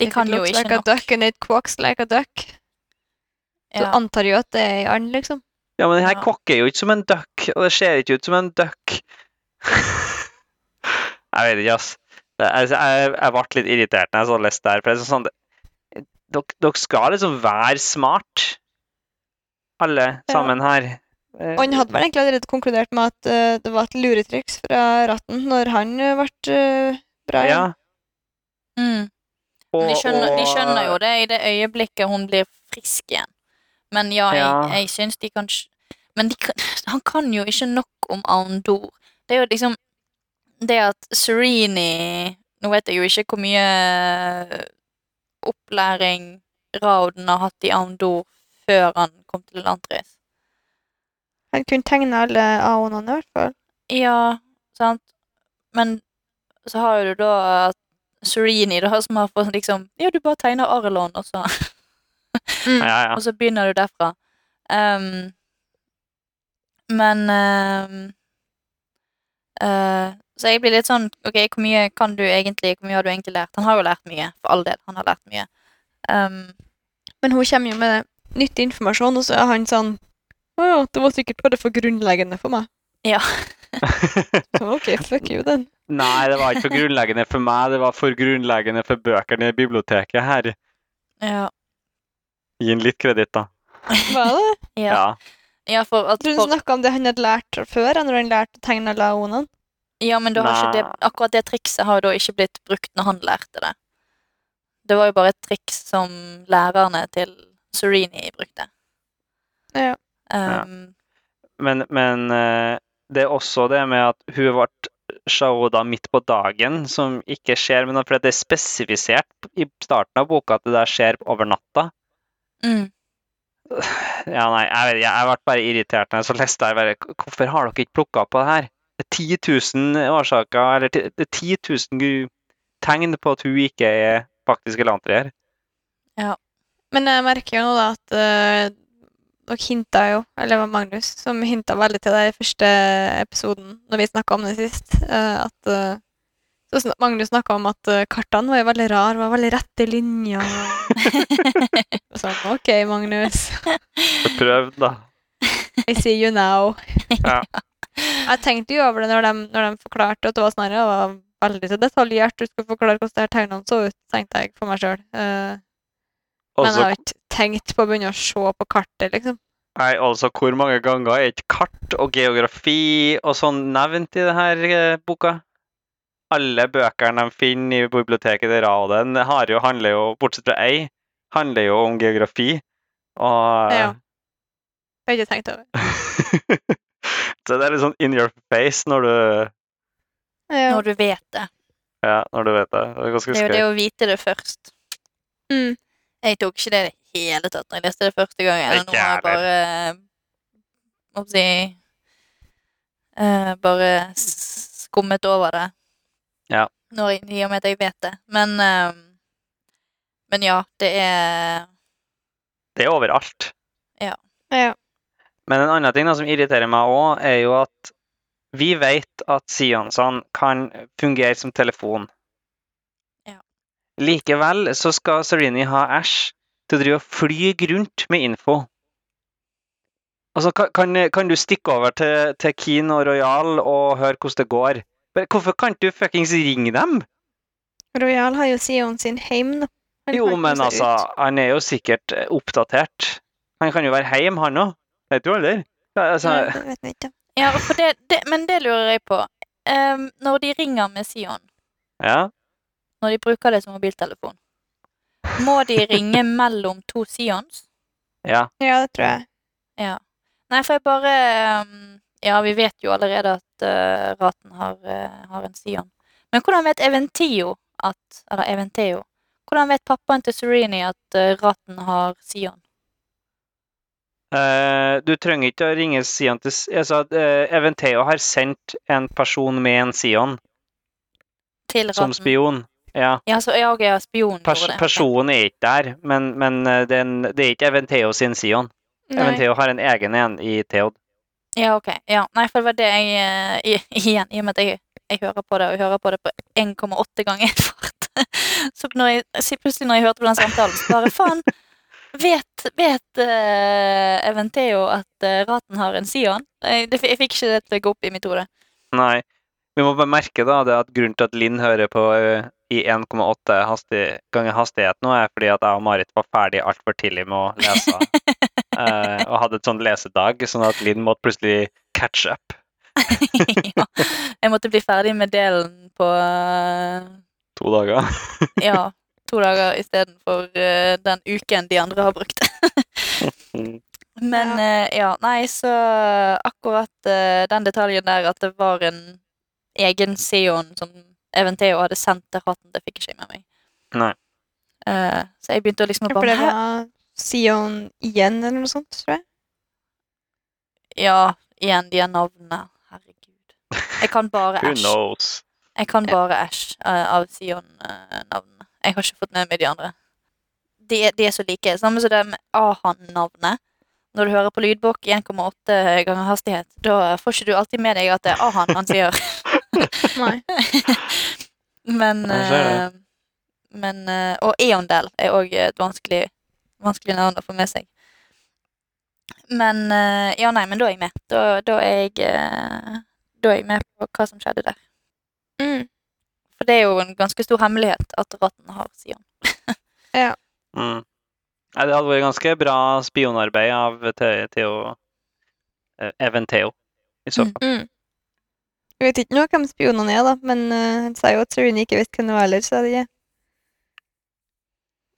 De kan jo ikke like nok. a duck and it quacks like a duck. Ja. antar jo at det er i and, liksom. Ja, men den her Ja. kokker jo ikke som en duck, og det ser ikke ut som en duck. jeg vet ikke, ass. Jeg, jeg, jeg ble litt irritert når jeg så leste der. For det er sånn, det- dere, dere skal liksom være smart, alle Ja. sammen her. Eh, Og han hadde vel egentlig allerede konkludert med at uh, det var et luretriks fra ratten når han uh, ble uh, bra ja. Mm. Og, de skjønner, de skjønner jo det i det øyeblikket hun blir frisk igjen. Men ja, jeg, Ja. jeg syns de kan Men de kan, han kan jo ikke nok om Andor. Det er jo liksom Det at Sereni Nå vet jeg jo ikke hvor mye eh, opplæring Rauden har hatt i Andor før han kom til Elantris. Han kunne tegne alle A-onene i hvert fall. Ja, sant. Men så har du da Sereni, Serini, da, som har fått liksom Ja, du bare tegner Arelon, og så, Mm. Ja, ja. og så begynner du derfra. Um, men ehm, uh, Så jeg blir litt sånn OK, hvor mye kan du egentlig Hvor mye har du egentlig lært? Han har jo lært mye, for all del. Han har lært mye. Um, Men hun kommer jo med nyttig informasjon, og så er han sånn Å ja, det var sikkert bare for grunnleggende for meg. Ja. Så, OK, fuck you, den. Nei, det var ikke for grunnleggende for meg, det var for grunnleggende for bøkene i biblioteket her. ja. Gi ham litt kreditt, da. Var det? Ja. Ja. ja, for at tror for, du snakka om det han hadde lært før, når han lærte å tegne alle aonene. Ja, men da har ikke det, akkurat det trikset har jo da ikke blitt brukt når han lærte det. Det var jo bare et triks som lærerne til Sereni brukte. Ja. Um, Men, men eh, det er også det med at hun ble Shauda midt på dagen, som ikke skjer, men for det er spesifisert i starten av boka at det der skjer over natta. mm, Ja, nei, jeg, vet, ikke, jeg ble bare irritert når jeg så leste bare Hvorfor har dere ikke plukka på det her? Det er 10 000 årsaker, eller det er 10 000 tegn på at hun ikke er faktisk elantrier. Men jeg merker jo nå da at uh, dere hinta jo, eller det var Magnus, som hinta veldig til det i første episoden, når vi snakka om det sist, eh, at eh, så snak Magnus snakka om at eh, kartene var jo veldig rare, var veldig rette linjer. Og sånn, OK, Magnus. Prøv, da. I see you now. Ja. Jeg tenkte jo over det når de, når de forklarte at det var snarere her, det var veldig så detaljert. Du skulle forklare hvordan det her tegnene så ut, tenkte jeg for meg sjøl. men jeg har ikke tenkt på å begynne å se på kartet, liksom. nei, altså, hvor mange ganger er ikke kart og geografi og sånn nevnt i denne boka? Alle bøkene de finner i biblioteket til Raden, har jo, handler jo, bortsett fra ei, handler jo om geografi. Og Ja. Jeg har ikke tenkt over. Så det er litt sånn in your face når du, Ja. når du vet det. ja, når du vet det. Det er ganske Det er jo det å vite det først. Mm. Jeg tok ikke det i det hele tatt når jeg leste det første gangen. Nå har jeg bare Hva skal jeg si uh, Bare skummet over det. Ja. Når, I og med at jeg vet det. Men uh, Men ja, det er Det er overalt. ja. Men en annen ting da, som irriterer meg òg, er jo at vi vet at Sionsene kan fungere som telefon. Likevel så skal Serini ha Ash til å drive og fly rundt med info. Altså, kan, kan, kan du stikke over til, til Keen og Royal og høre hvordan det går? Men hvorfor kan du fuckings ringe dem? Royal har jo Sion sin heim, da. Jo, men altså, ut. han er jo sikkert eh, oppdatert. Han kan jo være heim, han òg. Vet du aldri? Ja, altså, Nei, det vet jeg ikke. Ja, for det, det, men det lurer jeg på. Um, når de ringer med Sion, ja. Når de bruker det som mobiltelefon, må de ringe mellom to Sions? ja. Ja, det tror jeg. Ja. Nei, for jeg bare um, Ja, vi vet jo allerede at uh, Raten har, uh, har en Sion. Men hvordan vet Eventio at Eller Eventeo. Hvordan vet pappaen til Sereni at uh, Raten har Sion? Uh, du trenger ikke å ringe Sion til altså, uh, Eventeo har sendt en person med en Sion Til Raten? som spion. Ja. Ja, så, jeg er spion Pers personen er ikke der, men, men eh, det, er en, det er ikke Eventeo sin Sion. Nei. Eventeo har en egen en i Theod. Ja, ok. Ja. Nei, for det var det jeg uh, i, Igjen, i og med at jeg, jeg hører på det, og jeg hører på det på 1,8 ganger fart. så når jeg, plutselig når jeg hørte på den samtalen, så bare faen Vet, vet uh, Eventeo at uh, Raten har en Sion? Jeg, jeg fikk ikke det til å gå opp i mitt hode. Nei. Vi må bare merke da, det at grunnen til at Linn hører på i 1,8 hasti, ganger hastighet nå, er fordi at jeg og Marit var ferdig altfor tidlig med å lese. uh, og hadde et sånn lesedag, sånn at Linn måtte plutselig catch up. ja. Jeg måtte bli ferdig med delen på uh, To dager. Ja, to dager istedenfor uh, den uken de andre har brukt. Men Uh, ja, nei, så akkurat uh, den detaljen der at det var en egen Seon som Eventeo hadde sendt til ratten. Det fikk ikke med meg. Nei. Eh, så jeg begynte å liksom å For bare det var Sion igjen, eller noe sånt, tror jeg. Ja, igjen de navnene. Herregud. Jeg kan bare Who knows? Jeg kan bare Ash uh, av Sion-navnene. jeg har ikke fått med meg de andre. De de er så like. Samme som det med Ahan-navnet. Når du hører på lydbok 1,8 ganger hastighet, da får ikke du alltid med deg at det er Ahan han sier. Nei. men eh, men uh, Og Eondel er òg et vanskelig, vanskelig navn å få med seg. Men uh, Ja, nei, men da er jeg med. Da, da er jeg Da er jeg med på hva som skjedde der. Mm. For det er jo en ganske stor hemmelighet at ratten har Sion. Mm. Nei, det hadde vært ganske bra spionarbeid av Theo Even Theo, I så Mm. fall. Mm. Jeg vet ikke noe hvem spionene er, da, men uh, han sa jo at Serene ikke vet hvem det var heller, så det er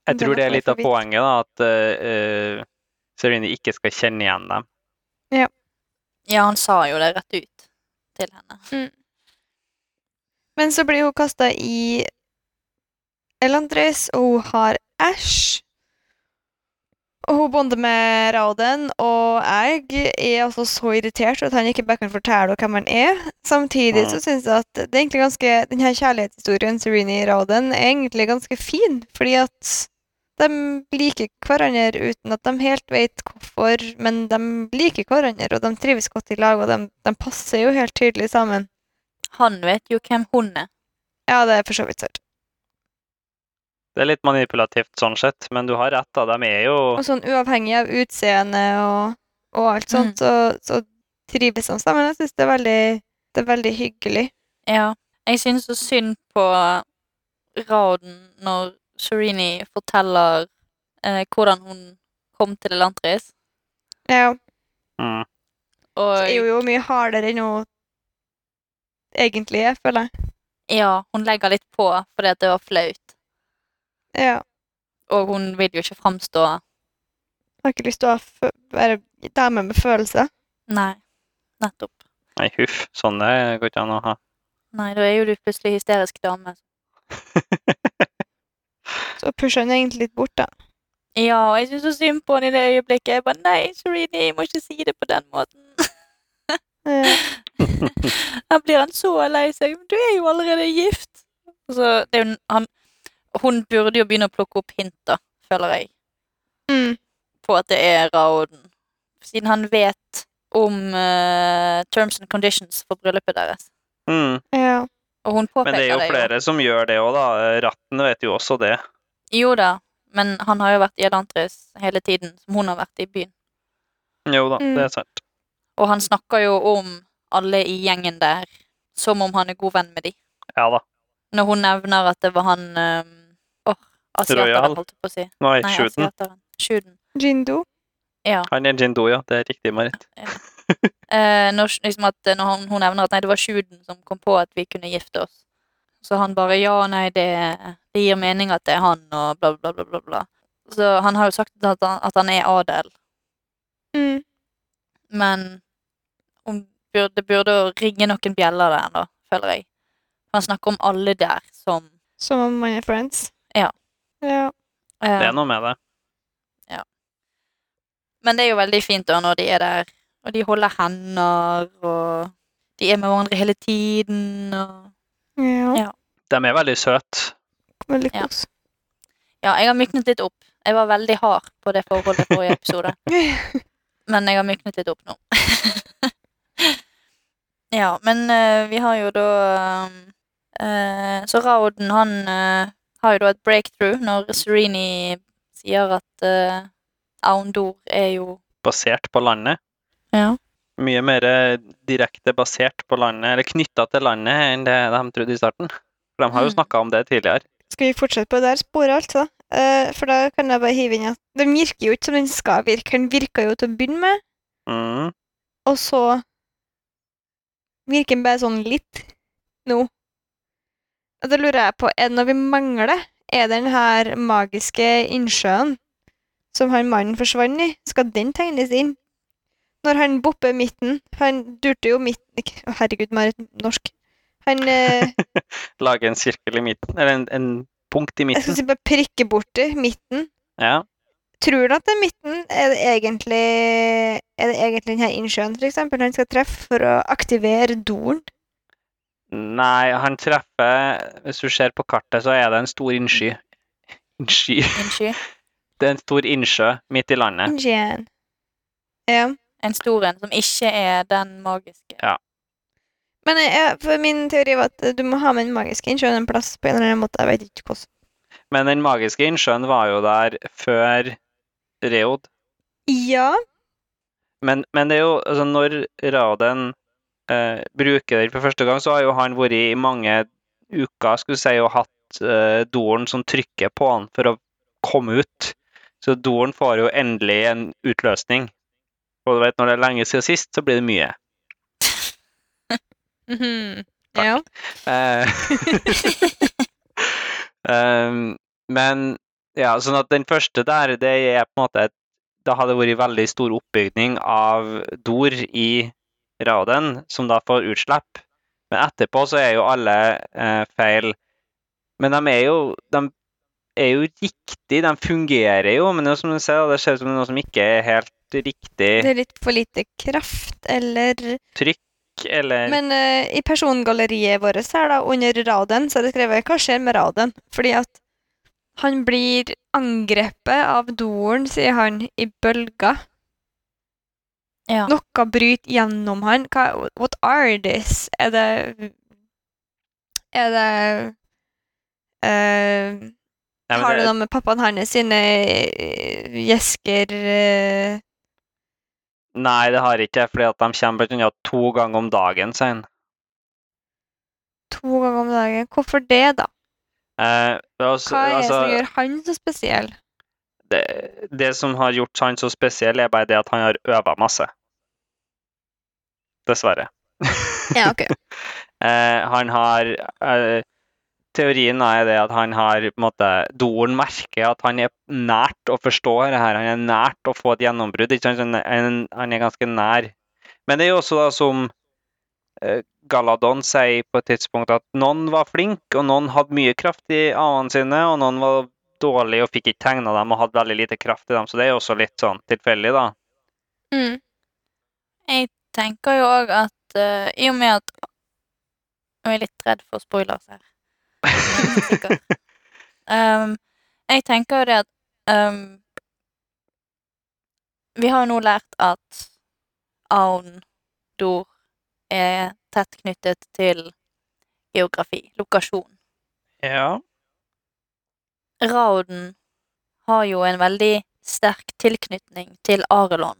Jeg tror det er litt av poenget, da, at uh, Serene ikke skal kjenne igjen dem. Ja, han sa jo det rett ut til henne. Men så blir hun kasta i Elantris, og hun har Æsj. Hun bonder med Rauden, og jeg er altså så irritert at han ikke bare kan fortelle hvem han er. Samtidig så syns jeg at det er egentlig ganske denne kjærlighetshistorien Serenie Rauden er egentlig ganske fin, fordi at de liker hverandre uten at de helt vet hvorfor, men de liker hverandre, og de trives godt i lag, og de, de passer jo helt tydelig sammen. Han vet jo hvem hun er. Ja, det er for så vidt sant. Det er litt manipulativt sånn sett, men du har rett, da. De er jo Og sånn uavhengig av utseende og, og alt sånt, så, så trives de sammen. Jeg syns det det er veldig hyggelig. Ja. Jeg synes så synd på Rauden når Sherini forteller eh, hvordan hun kom til Elantris. Ja, mm. Og det er jo mye hardere enn hun egentlig er, føler jeg. ja, hun legger litt på fordi at det var flaut. Ja. Og hun vil jo ikke framstå Har ikke lyst til å være dame med følelser. Nei, nettopp. Nei, huff. Sånn det går ikke an å ha. Nei, da er jo du plutselig hysterisk dame. Så pusher hun egentlig litt bort, da. Ja, og jeg syns så synd på henne i det øyeblikket. Jeg bare Nei, Serene, jeg må ikke si det på den måten. Da blir han så lei seg. Men du er jo allerede gift. Så det er jo han Hun burde jo begynne å plukke opp hint, da, føler jeg, mm. på at det er Rauden. Siden han vet om uh, terms and conditions for bryllupet deres. Mm. Ja. Og hun påpeker Men det er jo det jo. flere som gjør det òg, da. Ratten vet jo også det. Jo da, men han har jo vært i Elantris hele tiden som hun har vært i byen. Jo da, Mm. det er sant. Og han snakker jo om alle i gjengen der som om han er god venn med de. Ja da. Når hun nevner at det var han um, asiateren, Royal. holdt jeg på å si. Nei, Nei, Shooten. asiateren. Jindo. Ja. Han er Jindo, ja. Det er riktig, Marit. Eh, når, liksom at, eh, når hun, hun nevner at nei, det var Sjuden som kom på at vi kunne gifte oss. Så han bare ja, nei, det, det gir mening at det er han, og bla, bla, bla, bla. bla. Så han har jo sagt at han, at han er adel, Mm. men hun burde, det burde å ringe noen bjeller der, da, føler jeg. Han snakker om alle der som Som om man er friends. Ja. Ja. eh, Det er noe med det. Ja. Men det er jo veldig fint da når de er der, og de holder hender, og de er med hverandre hele tiden, og ja. Ja. De er veldig søte. Veldig Ja. kos. Ja, jeg har myknet litt opp. Jeg var veldig hard på det forholdet i forrige episode, men jeg har myknet litt opp nå. ja, men eh, vi har jo da eh, Så Rauden, han eh, har jo da et breakthrough når Serini sier at uh, Aundor er jo Basert på landet. Ja. Mye mer eh, direkte basert på landet, eller knytta til landet, enn det de trodde i starten. For de har jo Mm. snakka om det tidligere. Skal vi fortsette på det der sporet, altså? Uh, for da kan jeg bare hive inn at den virker jo ikke som den skal virke. Den virker jo til å begynne med, Mm. og så virker den bare sånn litt nå. Og da lurer jeg på, er det noe vi mangler? Er det den her magiske innsjøen som han mannen forsvant i, skal den tegnes inn? Når han bopper midten Han durte jo midten Herregud, Marit, norsk. Han eh, Lage en sirkel i midten, eller en, en punkt i Jeg skal midten. si bare prikke borti midten. Ja. Tror du at er midten? Er det egentlig Er det egentlig denne innsjøen, for eksempel, han skal treffe for å aktivere doren? Nei, han treffer Hvis du ser på kartet, så er det en stor innsky. Innsky. Innsky. Det er en stor innsjø midt i landet. Innsjøen. Ja. En stor en som ikke er den magiske. Ja. Men jeg, for min teori var at du må ha med den magiske innsjøen en plass på en eller annen måte. Jeg vet ikke hvordan. Men den magiske innsjøen var jo der før Reod. Ja. Men, men det er jo altså Når Raden eh, bruker den for første gang, så har jo han vært i mange uker skulle si, og hatt uh, doren som trykker på han for å komme ut. Så doren får jo endelig en utløsning. Og du vet, når det er lenge siden sist, så blir det mye. mm -hmm. Ja. Um, men ja, sånn at den første der, det er på en måte et Det hadde vært veldig stor oppbygning av dor i raden, som da får utslipp. Men etterpå så er jo alle eh, feil. Men de er jo De er jo riktig, de fungerer jo, men det, som du ser, det ser ut som noe som ikke er helt riktig Det er litt for lite kraft, eller trykk, eller Men uh, i persongalleriet vårt her, da, under raden, så er det skrevet 'Hva skjer med raden?' Fordi at han blir angrepet av doren, sier han, i bølger. Ja. Noe bryter gjennom han. Hva, what are this? Er det Er det uh, Nei, Har det det- noe med pappaen hans sine eh, gjesker uh... Nei, det har ikke jeg, fordi at de kommer annet to ganger om dagen, sier han. to ganger om dagen? Hvorfor det, da? Eh, også, Hva er det som altså, gjør han så spesiell? Det, det som har gjort han så spesiell, er bare det at han har øva masse. Dessverre. Ja, ok. Eh, han har eh, Teorien er det at han har på en måte Doren merker at han er nært å forstå det her. Han er nært å få et gjennombrudd. Han Han er ganske nær. Men det er jo også da som eh, Galadon sier på et tidspunkt at noen var flink, og noen hadde mye kraft i avene sine, og noen var dårlige og fikk ikke tegna dem og hadde veldig lite kraft i dem. Så det er jo også litt sånn tilfeldig, da. Mm. Jeg tenker jo òg at uh, i og med at Jeg er litt redd for spoilers her. Jeg. Um, jeg tenker jo det at um, Vi har jo nå lært at Aun Dor er tett knyttet til geografi, lokasjon. Ja. Rauden har jo en veldig sterk tilknytning til Arelon,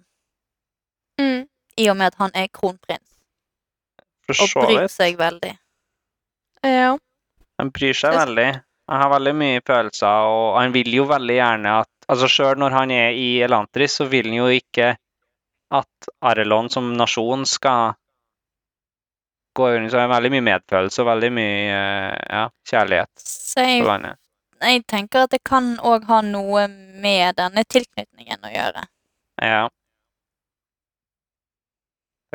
Mm. i og med at han er kronprins og bryr seg veldig. Ja. Han bryr seg veldig. Han har veldig mye følelser, og han vil jo veldig gjerne at Altså Sjøl når han er i Elantris, så vil han jo ikke at Arelon som nasjon skal gå under. Så han har veldig mye medfølelse og veldig mye eh, ja, kjærlighet Så jeg, landet. Jeg tenker at det kan òg ha noe med denne tilknytningen å gjøre. Ja.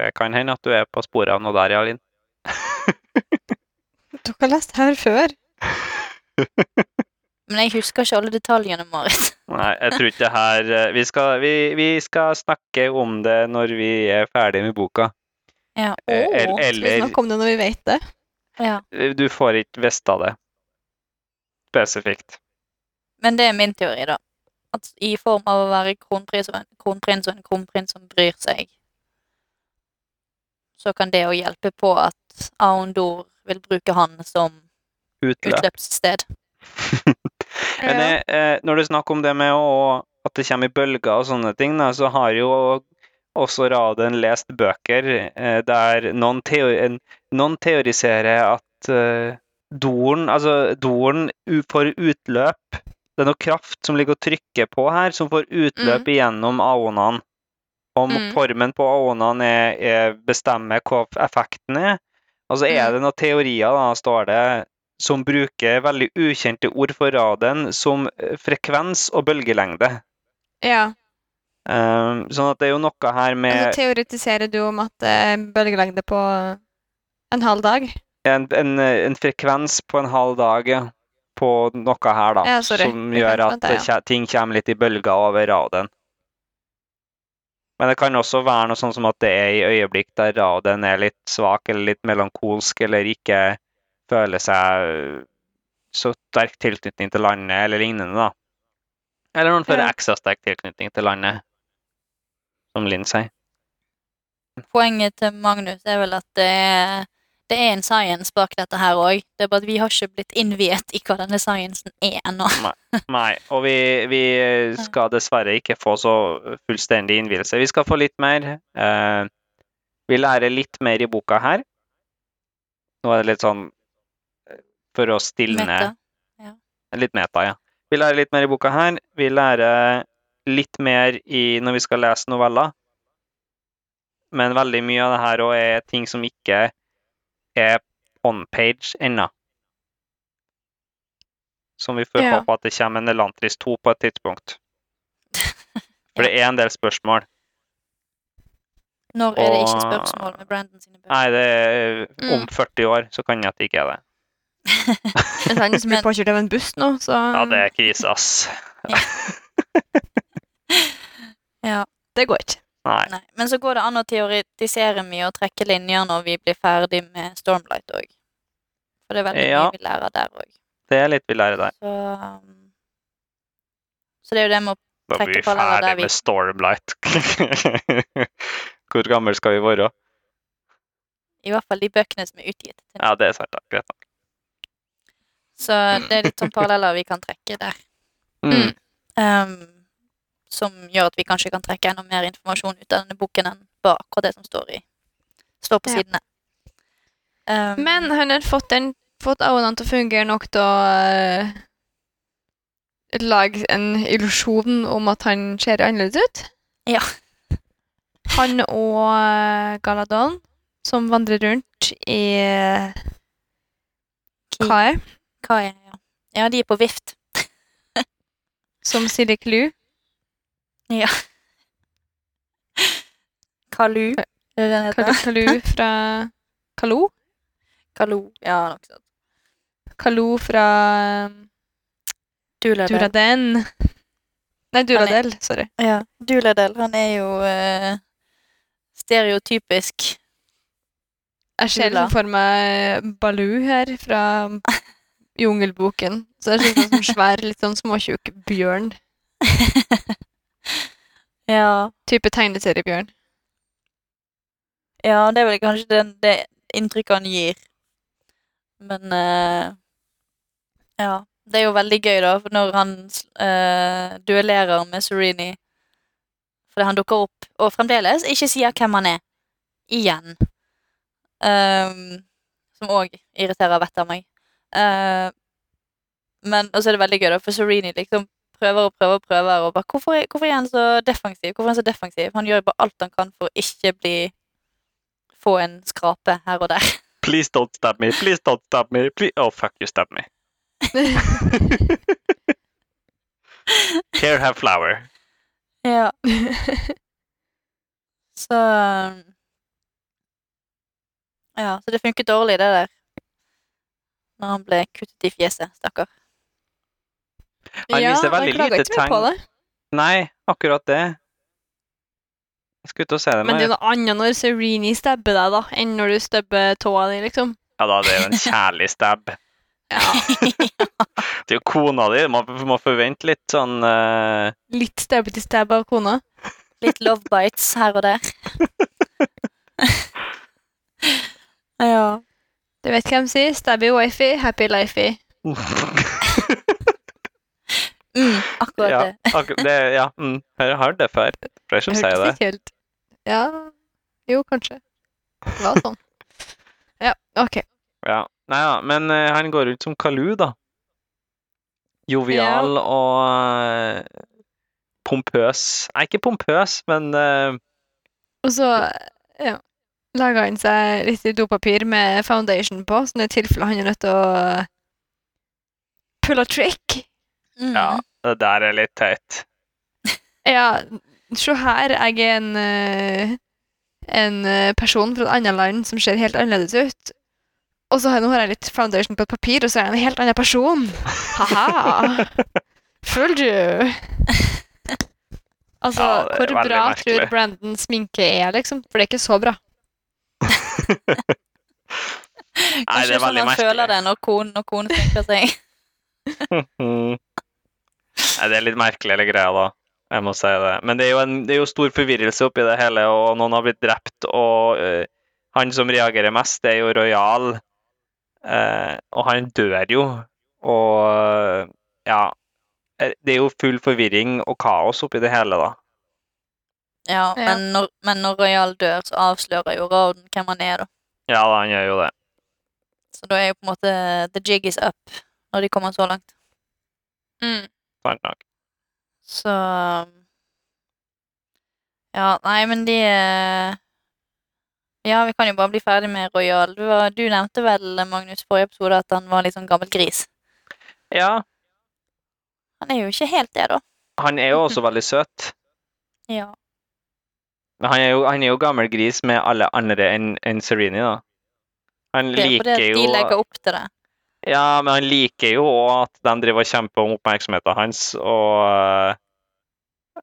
Det kan hende at du er på sporet av noe der, Jalin. Dere har lest her før. Men jeg husker ikke alle detaljene, Marit. Nei, jeg tror ikke det her eh, vi skal, vi, vi skal snakke om det når vi er ferdig med boka. Ja. Oh, eller, Åh, Skal vi snakke om det når vi vet det? ja. Du får ikke visst av det spesifikt. Men det er min teori, da. At i form av å være kronprins og en kronprins og en kronprins som bryr seg, så kan det å hjelpe på at Aondor vil bruke han som Utløp. utløpssted. Men Ja. eh, eh, når du snakker om det med å, at det kommer i bølger og sånne ting, da, så har jo også Raden lest bøker eh, der noen, teori, noen teoriserer at eh, Doren, altså Doren får utløp. Det er noe kraft som ligger og trykker på her, som får utløp igjennom aonene. Om Mm. formen på aonene er, er bestemmer hva effekten er. Og så er Mm. det noen teorier, da, står det, som bruker veldig ukjente ord for raden, som eh, frekvens og bølgelengde. ja. Um, sånn at det er jo noe her Altså, med teoretiserer du om at det er bølgelengde på en halv dag? En, en, en frekvens på en halv dag på noe her, da, Ja, som gjør at det, ja. ting kommer litt i bølger over radioen. Men det kan også være noe sånn som at det er i øyeblikk der radioen er litt svak eller litt melankolsk, eller ikke føler seg så sterk tilknytning til landet, eller lignende, da. Eller noen føler Ja. ekstra sterk tilknytning til landet, som Linn sier. Poenget til Magnus er vel at det er, det er en science bak dette her òg. Det er bare at vi har ikke blitt innviet i hva denne sciencen er ennå. Nei, og vi, vi skal dessverre ikke få så fullstendig innvielse. Vi skal få litt mer. Eh, vi lærer litt mer i boka her. Nå er det litt sånn eh, for å stilne Meta. Litt meta, ja. Vi lærer litt mer i boka her. Vi lærer litt mer i når vi skal lese noveller. Men veldig mye av det her òg er ting som ikke er on page ennå. Som vi får Ja. håpe at det kommer en Elantris 2 på et tidspunkt. For det er en del spørsmål. Når er det ikke spørsmål med Brandon sine bøker? Nei, det er, om Mm. 40 år så kan jeg at det ikke er det. Hvis han blir Men- påkjørt av en buss nå, så Ja, det er krise, ass. Ja. det går ikke. Nei. Nei. Men så går det an å teoretisere mye og trekke linjer når vi blir ferdig med Stormlight òg. For det er veldig Ja. mye vi lærer der òg. Det er litt vi lærer der. Så, um, så det er jo det med å trekke paralleller der vi Da blir vi ferdig med Stormlight. Hvor gammel skal vi være? I hvert fall de bøkene som er utgitt. Ja, det er sant. da. Greit nok. Så det er litt sånn paralleller vi kan trekke der. Mm. Um, som gjør at vi kanskje kan trekke enda mer informasjon ut av denne boken enn bare akkurat det som står, i, står på Ja. sidene. Um, Men har fått, den, fått øynene til å fungere nok til å uh, lage en illusjon om at han ser annerledes ut. Ja. Han og uh, Galadon, som vandrer rundt i uh, Kai, er ja. ja, de er på vift. som Silje Clu. Ja. Kalu, er det den heter? Kalu, Kalu fra Kalo? Kalu, ja, nok sånn. Kalo fra eh, Duladel. Duraden. Nei, Duradel. Sorry. Ja, Duladel, han er jo uh, stereotypisk Jeg ser liksom for meg Baloo her fra Jungelboken. Så det er sånn sånn svær, litt sånn småtjukk bjørn. Ja. Type tegneseriebjørn. Ja, det er vel kanskje den, det inntrykket han gir. Men uh, Ja. Det er jo veldig gøy, da, når han uh, duellerer med Serini. Fordi han dukker opp og fremdeles ikke sier hvem han er. Igjen. Um, som òg irriterer vettet av meg. Uh, men også er det veldig gøy, da, for Serini liksom prøver og prøver og prøver. Og bare, hvorfor, er- hvorfor er han så defensiv? Hvorfor er han så defensiv? Han gjør jo bare alt han kan for å ikke bli få en skrape her og der. Please don't stab me. Please don't stab me. Please... Oh, fuck, you stab me. Here have flower. Ja. Så Ja, så det funket dårlig, det der. Når han ble kuttet i fjeset, stakkar. Han viser veldig lite tegn. det. Nei, akkurat det. Jeg skulle ut og se det Men det er noe annet når Serini stabber deg, da, enn når du stabber tåa di, liksom. Ja da, det er jo en kjærlig stab. Ja. Det er jo kona di. Man må forvente litt sånn uh... Litt stabbety stab av kona. Litt love bites her og der. ja. Du vet hvem sier? Stabby wifey, happy lifey. Mm, akkurat Ja, det. akkurat det. Ja, mm, jeg har hørt det før. Flere som sier det. Ikke helt Ja, jo, kanskje. Det var sånn. Ja, OK. Ja. Nei da, men uh, han går ut som Kalu, da. Jovial og uh, pompøs. Nei, ikke pompøs, men uh, Og så ja, laga han seg litt dopapir med foundation på, sånn i tilfelle han er nødt til å pull a trick. Mm. ja, det der er litt teit. Ja, se her, jeg er en, eh, en eh, person fra et annet land som ser helt annerledes ut. Og så har, nå har jeg litt foundation på et papir, og så er jeg en helt annen person. Ha-ha. Føler du? Altså, Ja, hvor bra merkelig. tror Brandon sminke er, liksom? For det er ikke så bra. Nei, det er veldig sånn veldig han føler det når konen og konen sminker seg. Nei, det er litt merkelig, hele greia, da. Jeg må si det. Men det er jo, en, det er jo stor forvirrelse oppi det hele, og noen har blitt drept, og uh, han som reagerer mest, det er jo Royal. Uh, og han dør jo. Og uh, ja eh, Det er jo full forvirring og kaos oppi det hele, da. Ja, Ja. Men, når, men når Royal dør, så avslører jo Rauden hvem han er, da. Ja da, han gjør jo det. Så da er jo på en måte the jig is up når de kommer så langt. Mm. Sant dag. Så Ja, nei, men de Ja, vi kan jo bare bli ferdig med Royal. Du, du nevnte vel, Magnus, forrige episode at han var litt sånn gammel gris. Ja, Han er jo ikke helt det, da. han er jo også veldig søt. Ja. Men han er jo, han er jo gammel gris med alle andre enn en Serenie, da. Han er liker jo de legger opp til det. Ja, men han liker jo at de driver og kjemper om oppmerksomheten hans, og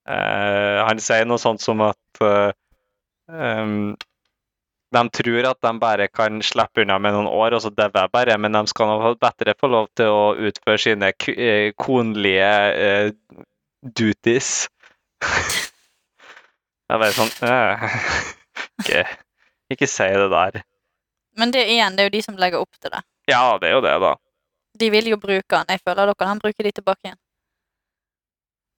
uh, han sier noe sånt som at uh, um, de tror at de bare kan slippe unna med noen år, og så dauer jeg bare, men de skal nå bedre få lov til å utføre sine eh, konlige uh, duties. Jeg er bare sånn ikke, ikke si det der. Men det igjen, det er jo de som legger opp til det. Ja, det er jo det, da. De vil jo bruke han. Jeg føler dere han bruker de tilbake igjen.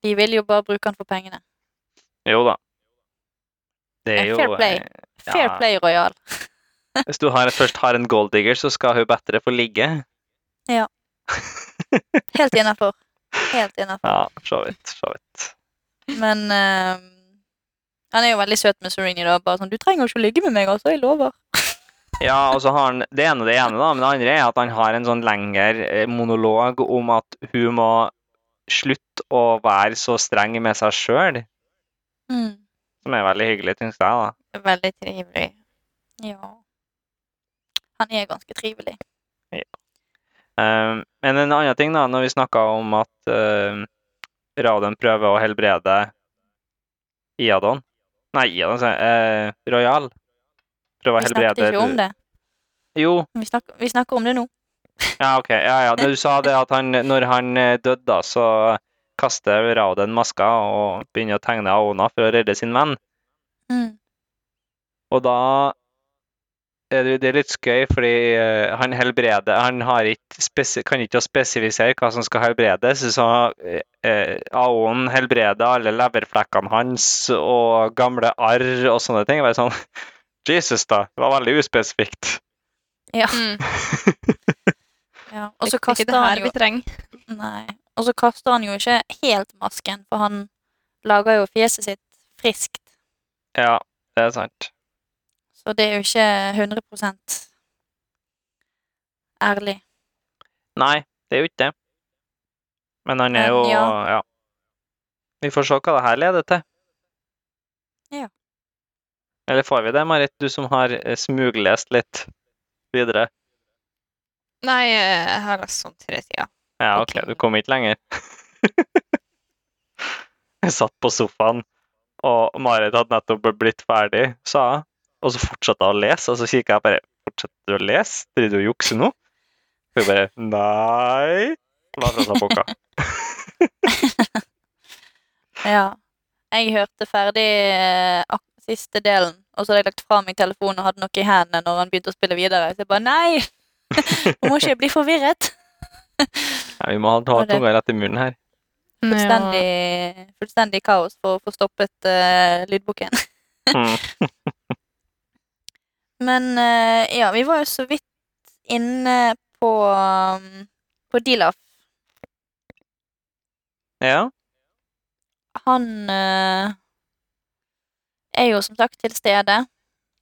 De vil jo bare bruke han for pengene. Jo da. Det er jo fair play. eh, Fair Ja. play, Royal. Hvis du har, først har en golddigger, så skal hun bedre få ligge. Helt innafor. Helt innafor. Ja, så vidt. Så vidt. Men uh, han er jo veldig søt med Serenie, da. Bare sånn 'Du trenger ikke å ligge med meg, altså. Jeg lover'. Ja, og så har han det ene og det ene, da, men det andre er at han har en sånn lengre eh, monolog om at hun må slutte å være så streng med seg sjøl, Mm. som er veldig hyggelig, syns jeg. da. Veldig trivelig. Ja. Han er ganske trivelig. Um, men en annen ting, da, når vi snakka om at uh, Rauden prøver å helbrede Iadon Nei, Iadon, eh, Royal. Prøver å Vi snakket ikke om det. Jo, Vi snakker, vi snakker om det nå. ja, OK. Ja, ja. Du sa det at han, når han eh, døde, da, så kaster Rauden maska og begynner å tegne Aona for å redde sin venn. Mm. Og da er det, det er litt skøy, fordi eh, han helbreder Han har ikke kan ikke spesifisere hva som skal helbredes, så eh, Aon helbreder alle leverflekkene hans og gamle arr og sånne ting. Bare sånn Jesus, da. Det var veldig uspesifikt. Ja. Ja. Og så er kaster han jo. Nei. Og så kaster han jo ikke helt masken, for han lager jo fjeset sitt friskt. Ja, det er sant. Så det er jo ikke 100 ærlig. Nei, det er jo ikke det. Men han er Men jo ja. ja. Vi får se hva det her leder til. Ja. Eller får vi det, Marit, du som har eh, smuglest litt videre? Nei, eh, jeg har lest sånn tre tider. Ja, OK, du kom ikke lenger. jeg satt på sofaen, og Marit hadde nettopp blitt ferdig, sa jeg. Og så fortsatte hun å lese, og så kikket jeg bare Fortsetter du å lese? Driver du og jukser nå? Hun bare Nei. La fra seg boka. Ja. Jeg hørte ferdig eh, ak siste delen, og så hadde jeg lagt fra meg telefonen og hadde noe i hendene når han begynte å spille videre. Så jeg bare nei! Nå må ikke jeg bli forvirret. Ja, vi må ha, det- tunga rett i munnen her. Fullstendig, fullstendig kaos for å få stoppet uh, lydboken. Mm. Men uh, ja, vi var jo så vidt inne på, um, på Dilaf. Ja. Han eh, er jo som sagt til stede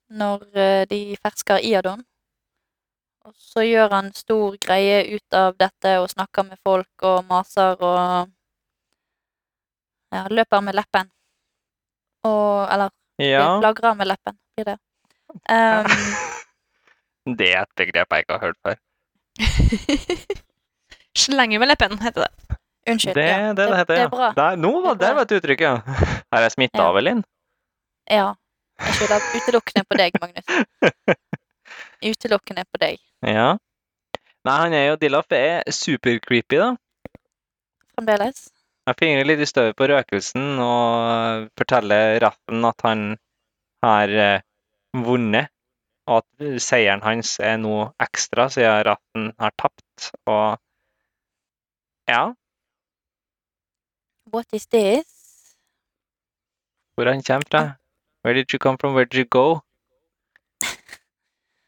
når eh, de fersker Iadon. Og så gjør han stor greie ut av dette og snakker med folk og maser og ja, løper med leppen. Og Eller ja. flagrer med leppen, blir det. Um, Det er et begrep jeg ikke har hørt før. Slenger med leppen, heter det. Unnskyld. Det, ja. det, det heter det det er bra. Der, nå var Det er der var et uttrykk, ja. Her er jeg smitta Ja. av, Elin? Ja. Jeg skylder utelukkende på deg, Magnus. Utelukkende på deg. Ja. Nei, han er jo Dillaf er super-creepy, da. Fremdeles. Han fingrer litt i støvet på røkelsen og forteller retten at han har eh, vunnet, og at seieren hans er noe ekstra siden retten har tapt. Og ja, What is this? hvor han kommer fra. Where did you come from? Where did you go?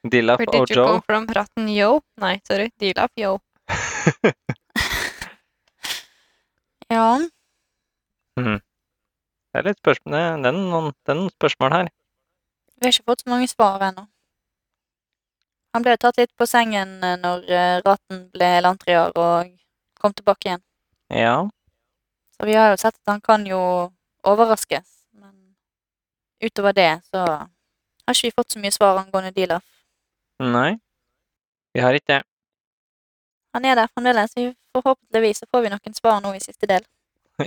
Dilaf Where did you Ojo. come from, ratten yo? Nei, sorry. Dilaf yo. Ja. Mhm. Det er litt spørsmål, det er noen, det er noen spørsmål her. Vi har ikke fått så mange svar ennå. Han ble tatt litt på sengen eh, når eh, ratten ble landtrier og kom tilbake igjen. Ja. Så vi har jo sett at han kan jo overraskes, utover det så har ikke vi fått så mye svar angående Dilaf. Nei. Vi har ikke det. Han er der fremdeles. Vi Forhåpentligvis så får vi noen svar nå i siste del.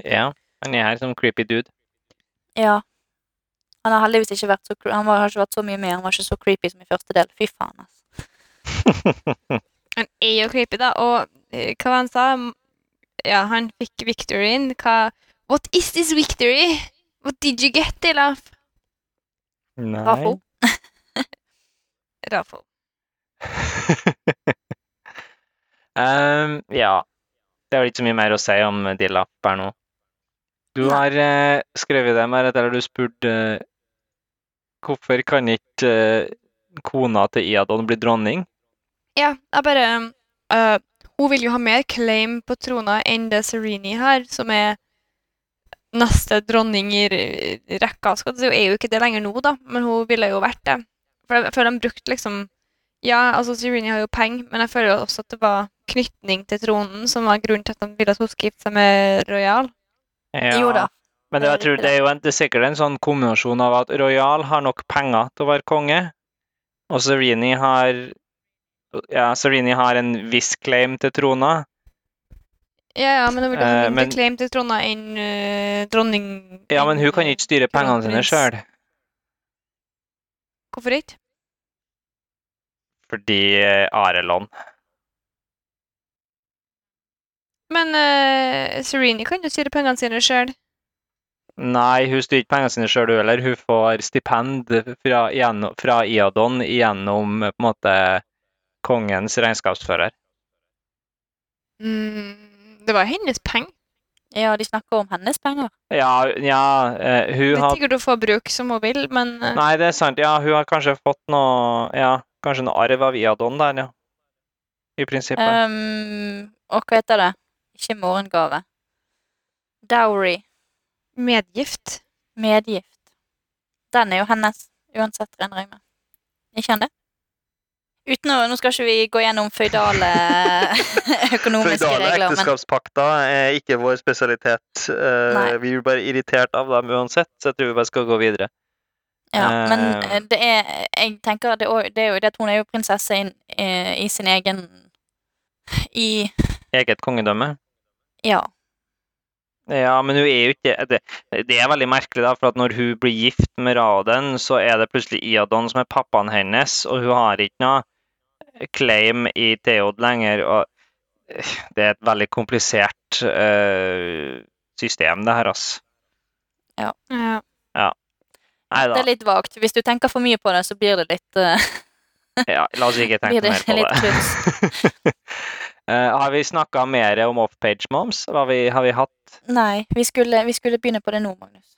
Ja. Han er her som creepy dude. Ja. Han har heldigvis ikke vært så Han var, har ikke vært så mye med. Han var ikke så creepy som i første del. Fy faen, altså. Han er jo creepy, da. Og eh, hva var han sa? Ja, han fikk victoryen. Hva What is this victory? What did you get, Dilaf? Nei. Rafo. Rafo. Ehm, ja. Det er vel ikke så mye mer å si om Dilla her nå. Du Nei. har eh, skrevet det mer etter at du spurte eh, hvorfor kan ikke eh, kona til Iadon bli dronning? Ja, jeg bare uh, Hun vil jo ha mer claim på trona enn det Sereni har, som er neste dronning i rekka. Si, Hun er jo ikke det lenger nå, da, men hun ville jo vært det. For jeg føler de brukte liksom Ja, altså Serini har jo penger, men jeg føler jo også at det var knytning til tronen som var grunnen til at de ville at hun skulle gifte seg med Royal. Ja. Jo da. Men det, jeg tror det er jo en, det er sikkert en sånn kombinasjon av at Royal har nok penger til å være konge, og Serini har ja, Serini har en viss claim til trona. Ja, ja, men hun vil ha Eh, mindre men- claim til trona enn uh, dronning Ja, men hun kan ikke styre pengene sine sjøl, Hvorfor ikke? fordi eh, Arelon Men uh, Serene kan jo styre pengene sine sjøl. Nei, hun styrer ikke pengene sine sjøl, heller. Hun får stipend fra, gjennom, fra Iadon gjennom på en måte kongens regnskapsfører. Mm, det var hennes penger. Ja, de snakker om hennes penger. Ja, ja uh, hun har Vet ikke om hun får bruke som hun vil, men uh... Nei, det er sant. Ja, hun har kanskje fått noe Ja, kanskje noe arv av Iadon der, ja. I prinsippet. Um, og hva heter det? Ikke morgengave. Dowry. medgift. Medgift. Den er jo hennes, uansett, regner jeg med. Ikke han det? Uten å, Nå skal ikke vi gå gjennom føydale økonomiske Føydale regler, Føydale ekteskapspakter er ikke vår spesialitet. Uh, vi blir bare irritert av dem uansett, så jeg tror vi bare skal gå videre. Ja, men Eh. eh, det er Jeg tenker det, er- det er jo det at hun er jo prinsesse i, i sin egen I Eget kongedømme. Ja. Ja, men hun er jo ikke det, det er veldig merkelig, da, for at når hun blir gift med Raden, så er det plutselig Iadon som er pappaen hennes, og hun har ikke noe claim i Theod lenger. og eh, Det er et veldig komplisert uh, system, det her, altså. Ja. Nei Det er litt vagt. Hvis du tenker for mye på det, så blir det litt uh... Ja, la oss ikke tenke mer på det. Uh, har vi snakka mer om off-page moms? Har vi, har vi hatt Nei, vi skulle, vi skulle begynne på det nå, Magnus.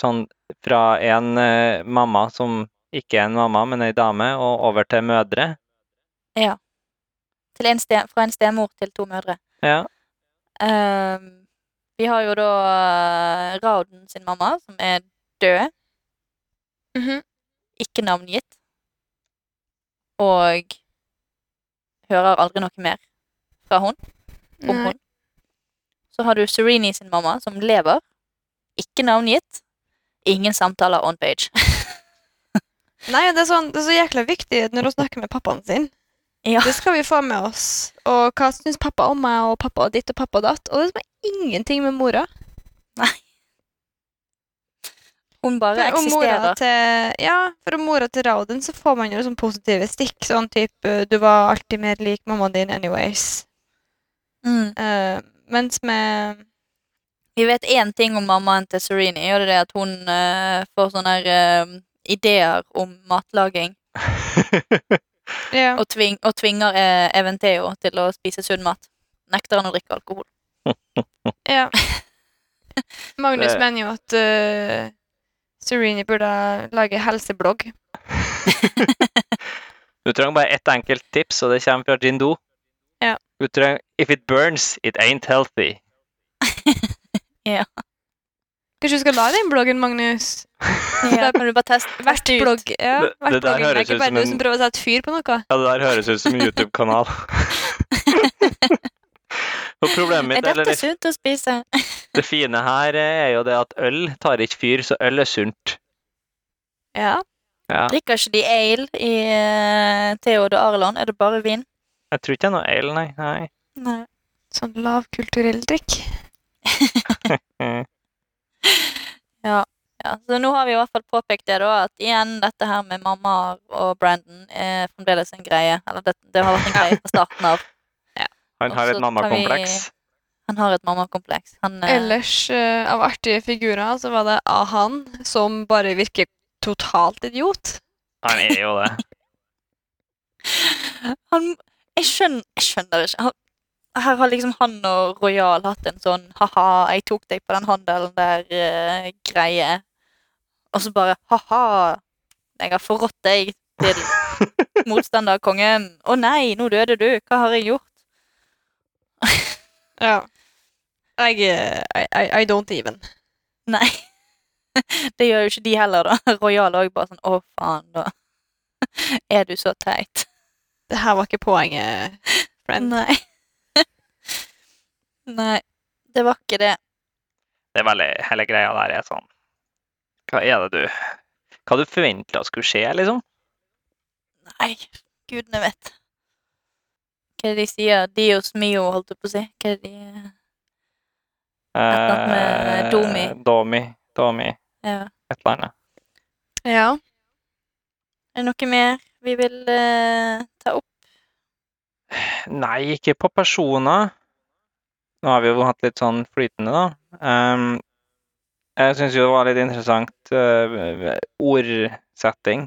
sånn fra en uh, mamma som ikke er en mamma, men ei dame, og over til mødre? Til en ste, fra en stemor til to mødre. Ja. Um, vi har jo da eh, Rauden sin mamma, som er død. Mhm. Ikke navngitt. Og hører aldri noe mer fra hun, om Nei. hun. Så har du Serini sin mamma, som lever. Ikke navngitt. Ingen samtaler on page. Nei, det er, sånn, det er så jækla viktig når hun snakker med pappaen sin. Ja. Det skal vi få med oss. Og hva syns pappa om meg, og pappa og ditt og pappa og datt. Og det er ingenting med mora. Nei. Hun bare For eksisterer. til, ja, for om mora til Rauden så får man jo sånn positive stikk. Sånn type 'du var alltid mer lik mammaen din anyways'. Mm. Uh, mens med Vi vet én ting om mammaen til Serene. og det det at hun uh, får sånne eh, ideer om matlaging. ja, Og, tving, og tvinger eh, Eventeo til å spise sunn mat. Nekter han å drikke alkohol. ja. Magnus Det- mener jo at uh, Serini burde lage helseblogg. Du trenger bare ett enkelt tips, og det kommer fra Jindo. Ja. Du trenger If it burns, it ain't healthy. Kanskje du skal lage den bloggen, Magnus? Da kan du bare teste, Hvert ut. Vertblogg. Ja, Det- det der vertblogging. Det er høres ikke ut bare som du en- som prøver å sette fyr på noe. Ja, det der høres ut som en YouTube-kanal. Og problemet Er mitt, eller dette sunt å spise? det fine her, er jo det at øl tar ikke fyr, så øl er sunt. Ja. Ja, Drikker ikke de ale i uh, Theod og Arlon? Er det bare vin? jeg tror ikke det er noe ale, nei. nei. Nei. Sånn lavkulturell drikk. Mm. Ja, så nå har vi i hvert fall påpekt det, da, at igjen, dette her med mamma og Brandon er fremdeles en greie. Eller det, det har vært en greie fra starten av. Han har et mammakompleks. Han har et mammakompleks. Han eh, Ellers, uh, av artige figurer, så var det Ahan, som bare virker totalt idiot. Han er jo det. han, jeg, skjønner, jeg skjønner ikke. Han, her har liksom han og Royal hatt en sånn ha-ha, jeg tok deg på den handelen der-greie. og så bare ha-ha, jeg har forrådt deg til motstanderkongen. Å nei, nå døde du. Hva har jeg gjort? Ja. Jeg, eh, I, I, I don't even. Nei. Det gjør jo ikke de heller, da. Royal òg bare sånn Å, faen, da. Er du så teit? Det her var ikke poenget, friend. Nei. Nei, det var ikke det. Det er veldig, hele greia der er sånn Hva er det du Hva du forventa skulle skje, liksom? Nei, gudene vet. Hva er det de sier? Dios mio, holdt jeg på å si. Hva er det de eller annet med Eh, Domi. Domi. Domi. Ja. Et eller annet. Ja. Er det noe mer vi vil eh, ta opp? Nei, ikke på personer. Nå har vi jo hatt litt sånn flytende, da. Um, jeg syns jo det var litt interessant uh, ordsetting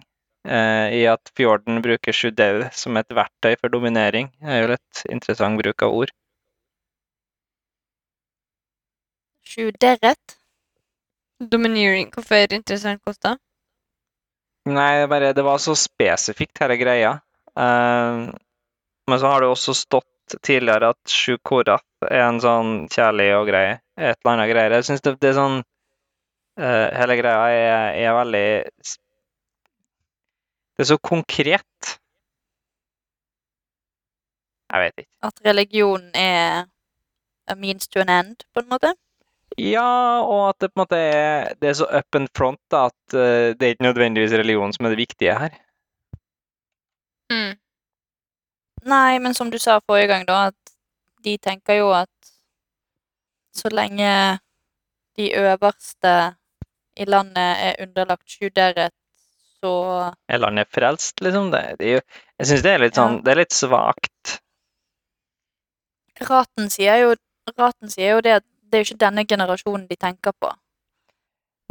uh, i at Fjorden bruker Sjudau som et verktøy for dominering. Det er jo litt interessant bruk av ord. Sju deret? Domineering. Hvorfor interessant kosta? Nei, det bare, det var så spesifikt, hele greia. Uh, men så har det også stått tidligere at Sjukorath er en sånn kjærlig og grei Et eller annet greier. Jeg syns det, det er sånn uh, Hele greia er, er veldig Det er så konkret. Jeg vet ikke. At religion er a means to an end, på en måte? Ja, og at det på en måte er, det er så up and front da, at uh, det er ikke nødvendigvis religion som er det viktige her. Mm. Nei, men som du sa forrige gang, da, at de tenker jo at så lenge de øverste i landet er underlagt sjuderet, så Er landet frelst, liksom? Det, det jo, jeg syns det er litt Ja. sånn Det er litt svakt. Raten sier jo, Raten sier jo det at det er jo ikke denne generasjonen de tenker på.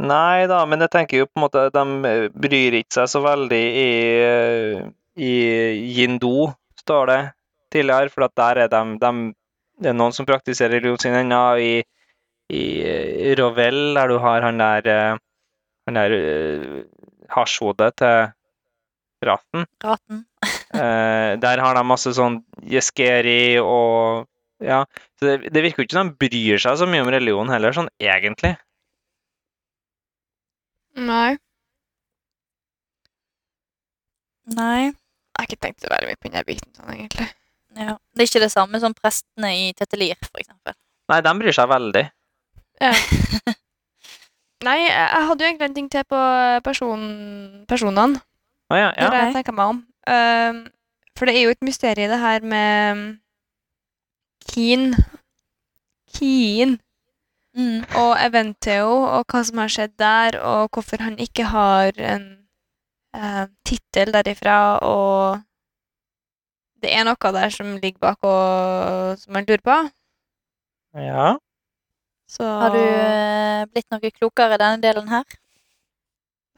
Nei da, men jeg tenker jo på en måte De eh, bryr ikke seg så veldig i, eh, i Jindo, står det tidligere, for at der er de, Det er noen som praktiserer religionen sin ennå. I, i eh, Rovell, der du har han der eh, Han der eh, hasjhodet til Raten. Raten. Eh, der har de masse sånn Jeskeri og Ja. Så det, det virker jo ikke som de bryr seg så mye om religion heller, sånn egentlig. Nei. Nei. Jeg har ikke tenkt så veldig mye på den biten sånn, egentlig. Ja. Det er ikke det samme som prestene i Tetelir, eksempel. Nei, de bryr seg veldig. Ja. Nei, jeg hadde jo egentlig en ting til på person, personene. Oh, ja, ja. det jeg tenker meg om. Um, for det er jo et mysterium, det her med um, Keen. Keen. Mm. Og Eventeo, og hva som har skjedd der, og hvorfor han ikke har en uh, tittel derifra, og det er noe der som ligger bak, og som man lurer på. ja. Så Har du eh, blitt noe klokere i denne delen her?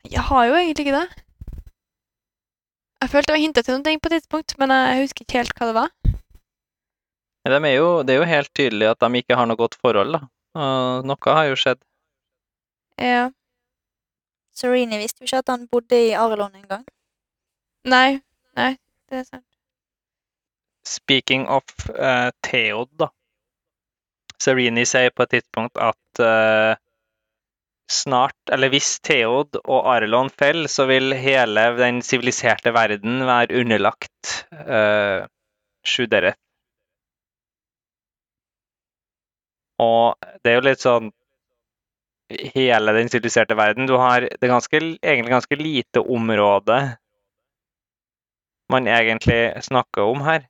Jeg har jo egentlig ikke det. Jeg følte jeg hinta til noen ting på et tidspunkt, men jeg husker ikke helt hva det var. De er jo, det er jo helt tydelig at de ikke har noe godt forhold, da. Og noe har jo skjedd. Ja. Serene visste jo ikke at han bodde i Arlon engang. Nei. Nei, det er sant. Speaking of uh, Theod, da. Serini sier på et tidspunkt at uh, snart, eller hvis Theod og Arlon faller, så vil hele den siviliserte verden være underlagt uh, Sjuderet. Og det er jo litt sånn Hele den siviliserte verden. Du har det ganske, egentlig ganske lite område man egentlig snakker om her.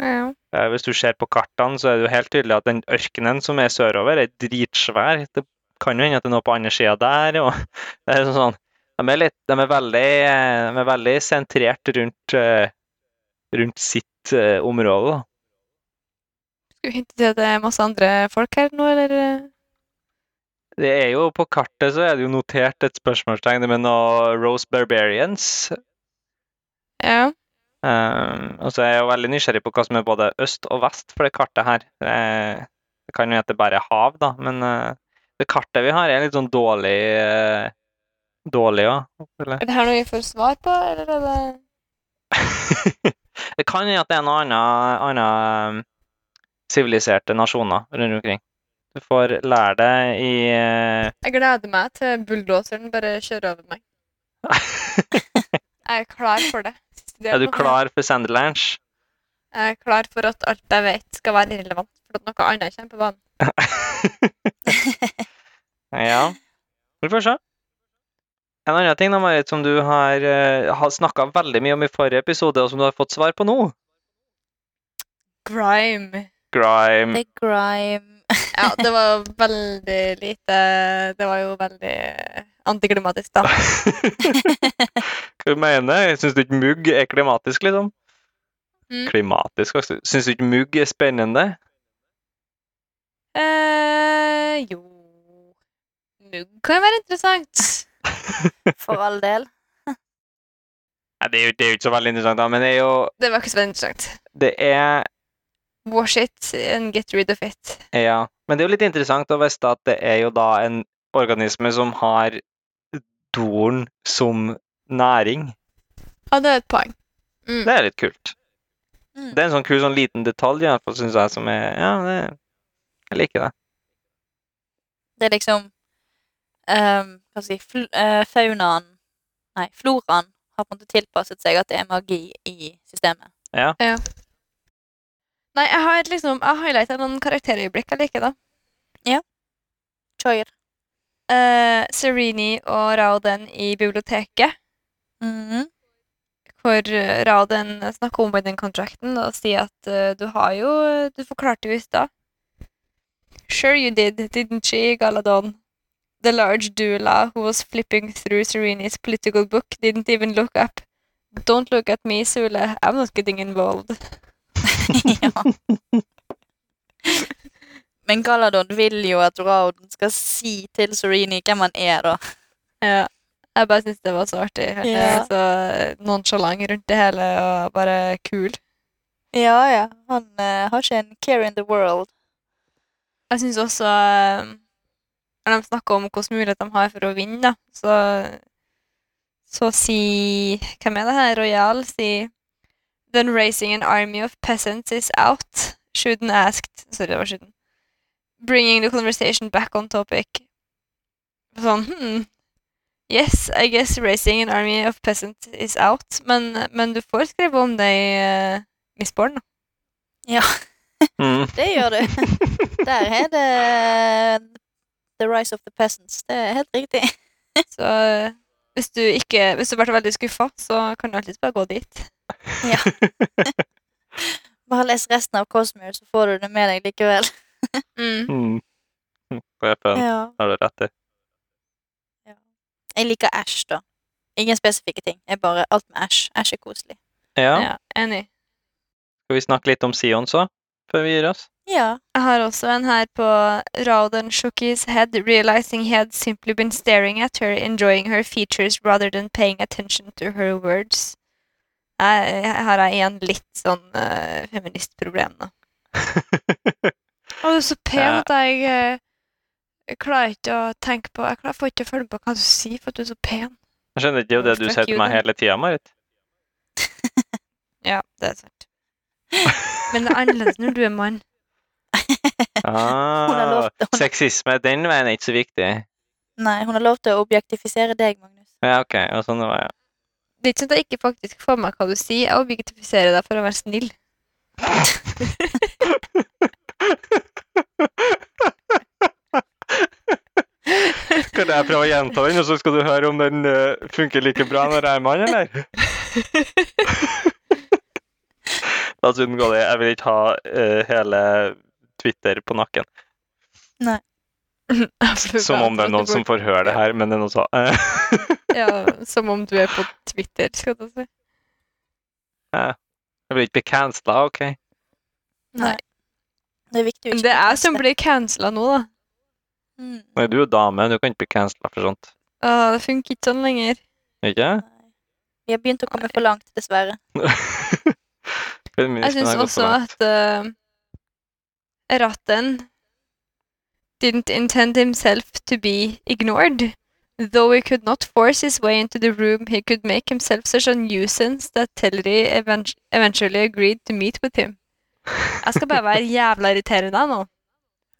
Ja. Eh, Hvis du ser på kartene, så er det jo helt tydelig at den ørkenen som er sørover, er dritsvær. Det kan jo hende at det er noe på andre sida der. og det er sånn, de, er litt, de, er veldig, eh, de er veldig sentrert rundt, eh, rundt sitt område. da. Skulle vi hinte til at det er masse andre folk her nå, eller? Det er jo På kartet så er det jo notert et spørsmålstegn med noe Rose Barbarians. Ja. Um, og så er jeg jo veldig nysgjerrig på hva som er både øst og vest for det kartet her. Det, det kan jo hete bare hav, da, men eh, det kartet vi har, er litt sånn dårlig uh, Dårlig, òg. Er det her noe vi får svar på, eller er det det kan hende at det er noen um, siviliserte nasjoner rundt omkring. Du får lære det i eh, Jeg gleder meg til bulldoseren bare kjører over meg. Jeg er klar for det. Siste Er du klar for Sanderlands? Jeg er klar for at alt jeg vet, skal være irrelevant, for at noe annet kommer på banen. ja. Vi får se. En annen ting da, Marit, som du har, uh, har snakka veldig mye om i forrige episode, og som du har fått svar på nå. Grime. Grime. Det er grime. Ja, det var veldig lite Det var jo veldig antiklimatisk, da. Hva du mener Syns du ikke mugg er klimatisk, liksom? Mm. Klimatisk? altså. Syns du ikke mugg er spennende? Eh, jo Mugg kan være interessant. For all del. Nei, det er, jo, det er jo ikke så veldig interessant, da, men det er jo Det var ikke så veldig interessant. Det er Wash it and get rid of it. Ja. Men det er jo litt interessant å vite at det er jo da en organisme som har doren som næring. Ja, det er et poeng. Mm. Det er litt kult. Mm. Det er en sånn kul sånn liten detalj, i hvert fall, syns jeg, som er Ja, det, jeg liker det. Det er liksom um, Hva skal jeg si fl eh, Faunaen Nei, floraen har på en måte tilpasset seg at det er magi i systemet. Ja. Nei, jeg har liksom Jeg har highlighta noen karakterøyeblikk jeg liker, da. Choir. Uh, Serini og Rauden i biblioteket. Mhm. Hvor Raden Rauden snakker om den kontrakten og sier at eh, du har jo Du forklarte jo i stad. Sure you did, didn't she, Galadon? The large doula who was flipping through Sereni's political book didn't even look up. Don't look at me, Sule. I'm not getting involved. ja. Men Galadon vil jo at Rauden skal si til Sereni hvem han er, da. Ja. Jeg bare syns det var så artig. Er Ja. så nonchalant rundt det hele og bare kul. Ja, ja. Han uh, har ikke en care in the world. Jeg syns også uh, Når de snakker om hvilke muligheter de har for å vinne, da, så så si Hvem er det her? Royal sier Then raising an army of peasants is out. Shouldn't asked Sorry, det var shouldn't. Bringing the conversation back on topic. Sånn hmm. Yes, I guess raising an army of peasants is out, men, men du får skrive om det i uh, Miss Born, da. Ja, Mm. det gjør du. Der er det The Rise of the Peasants. Det er helt riktig. Så eh, hvis du ikke Hvis du ble veldig skuffa, så kan du alltid bare gå dit. ja. Bare les resten av Cosmere, så får du det med deg likevel. Mm. Mm. Ja. har du rett i. Jeg liker Ash, da. Ingen spesifikke ting. Jeg bare alt med Ash. Æsj er koselig. Ja. Ja, enig. Skal vi snakke litt om Sion så, før vi gir oss? Ja. Jeg har også en her på Rauden Shukis his head, realizing he had simply been staring at her, enjoying her features rather than paying attention to her words. Jeg, jeg har jeg igjen litt sånn uh, feministproblem, da. Å, du er så pen at jeg eh, jeg klarer ikke å tenke på Jeg klarer får ikke å følge på hva du sier, for at du er så pen. Jeg skjønner ikke det er jo det du sier til meg hele tida, Marit. Ja, det er sant. Men det er annerledes når du er mann. Hun har lov Ah, sexisme den veien er ikke så viktig. Nei, hun har lov til å objektifisere deg, Magnus. Ja, ok. Og sånn det var ja. Det er ikke sånn at jeg ikke faktisk får med meg hva du sier. Jeg objektifiserer deg for å være snill. Kan jeg prøve å gjenta den, og så skal du høre om den uh, funker like bra når jeg er mann, eller? Da siden går det. Jeg vil ikke ha uh, hele Twitter på nakken. Nei. Som om det er noen som får høre det her, men det er noe så Ja, som om du er på Twitter, skal du si. Jeg vil ikke bli cancela, OK? Nei. Det er viktig å ikke det er jeg som blir cancela nå, da. Mm. Nei, du er dame, du kan ikke bli cancela for sånt. Åh, det funker ikke sånn lenger. Ikke? Nei. Vi har begynt å komme for langt, dessverre. Jeg syns også at uh, Ratten didn't intend himself to be ignored. Though he could not force his way into the room, he could make himself such a nuisance that Tellery eventually agreed to meet with him. Jeg skal bare være jævla irriterende nå.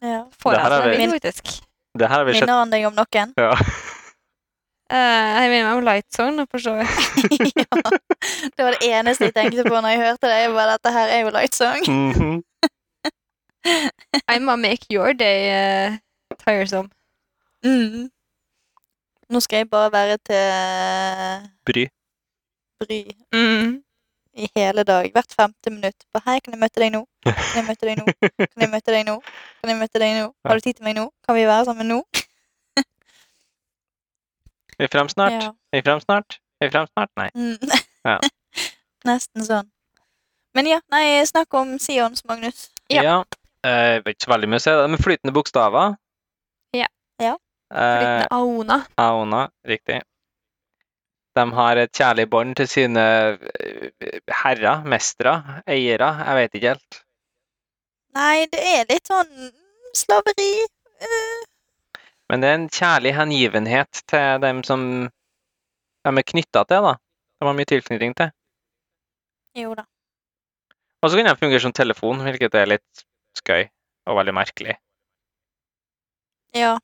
Ja. Foran Det som jeg faktisk. Det her har vi sett Minner han deg om noen? ja. Uh, jeg minner meg om Lightsong, for så vidt. ja. Det var det eneste jeg tenkte på når jeg hørte det. Jeg bare, dette her er jo Lightsong. Mhm. I må make your day uh, tiresome. Mm. Nå skal jeg bare være til Bry. bry Mm. I hele dag. Hvert femte minutt. På, hei, kan jeg møte deg nå? Kan jeg møte deg nå? Kan jeg møte deg nå? Kan jeg møte deg nå? Har du tid til meg nå? Kan vi være sammen nå? Er vi frem snart? Ja. Er vi frem snart? Er vi frem snart? Nei. Mm. Ja. Nesten sånn. Men ja, nei, snakk om Sions, Magnus. Ja. Ja. eh, Jeg vet ikke så veldig mye å si. Det er med flytende bokstaver. Ja. Ja. Eh, Aona. Aona, riktig. De har et kjærlig bånd til sine eh, herrer, mestere, eiere. Jeg vet ikke helt. Nei, det er litt sånn slaveri. eh, Men det er en kjærlig hengivenhet til dem som de er knytta til, da. De har mye tilknytning til. jo da. Og så kan de fungere som telefon, hvilket er litt skøy og veldig merkelig. Ja.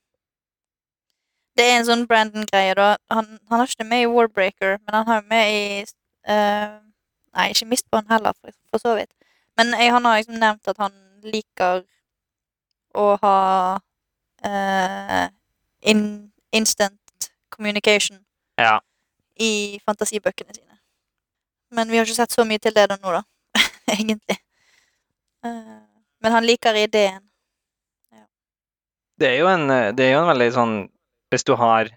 Det er en sånn Brandon-greie, da. Han, han har ikke det med i Warbreaker, men han har jo med i uh, Nei, ikke Mistborn heller, for, for så vidt. Men jeg, han har liksom nevnt at han liker å ha uh, in, instant communication Ja. i fantasibøkene sine. Men vi har ikke sett så mye til det da nå, da. Egentlig. Uh, men han liker ideen. Det er jo en, det er jo en veldig sånn Hvis du har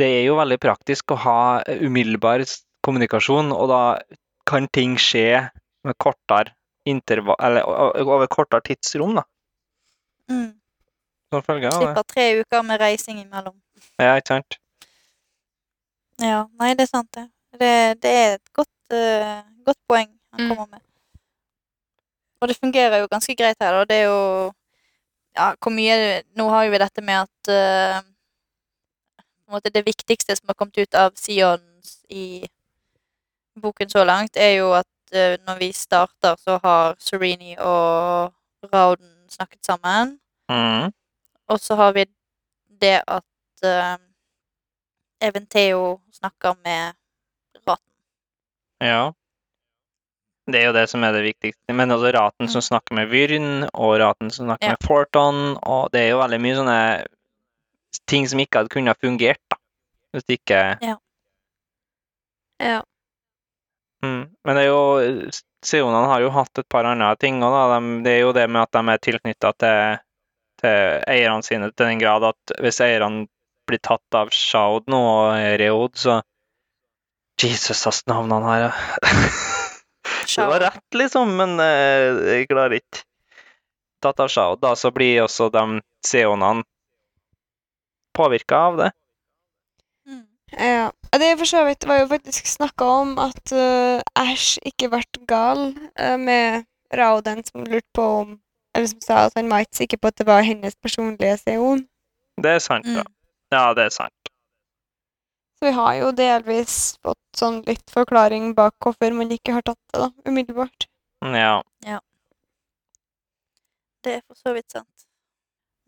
Det er jo veldig praktisk å ha umiddelbar kommunikasjon, og da kan ting skje med kortere intervall Eller over kortere tidsrom, da. Mm. Som følge av det. Slipper tre uker med reising imellom. Ja, ikke sant? Ja, nei, det er sant, det. Det, det er et godt, uh, godt poeng han Mm. kommer med. Og det fungerer jo ganske greit her, da. Det er jo Ja, hvor mye Nå har jo vi dette med at uh, på en måte Det viktigste som har kommet ut av Sions i boken så langt, er jo at uh, når vi starter, så har Serini og Rauden snakket sammen. Mm. Og så har vi det at uh, Eventeo snakker med Raten. Ja. Det er jo det som er det viktigste. Men også Raten som snakker med Vyrn, og Raten som snakker Ja. med Forton, og det er jo veldig mye sånne ting som ikke hadde kunnet fungert, da. Hvis ikke Ja. mm. Men det er jo Sionene har jo hatt et par andre ting òg, da. De, det er jo det med at de er tilknytta til, til eierne sine til den grad at hvis eierne blir tatt av Shaud nå og Reod, så Jesus, ass, navnene her, ja. Det var rett, liksom, men uh, jeg klarer ikke. Tatt av Shao. da, så blir også de seonene påvirka av det. Mm. Ja. Det for så vidt var jo faktisk snakka om at uh, Ash ikke ble gal uh, med Rauden, som lurte på om Eller som sa at han var ikke sikker på at det var hennes personlige Seon. Det er sant, da. Mm. Ja, det er sant. Så vi har jo delvis fått sånn litt forklaring bak hvorfor man ikke har tatt det, da, umiddelbart. Ja. Det er for så vidt sant.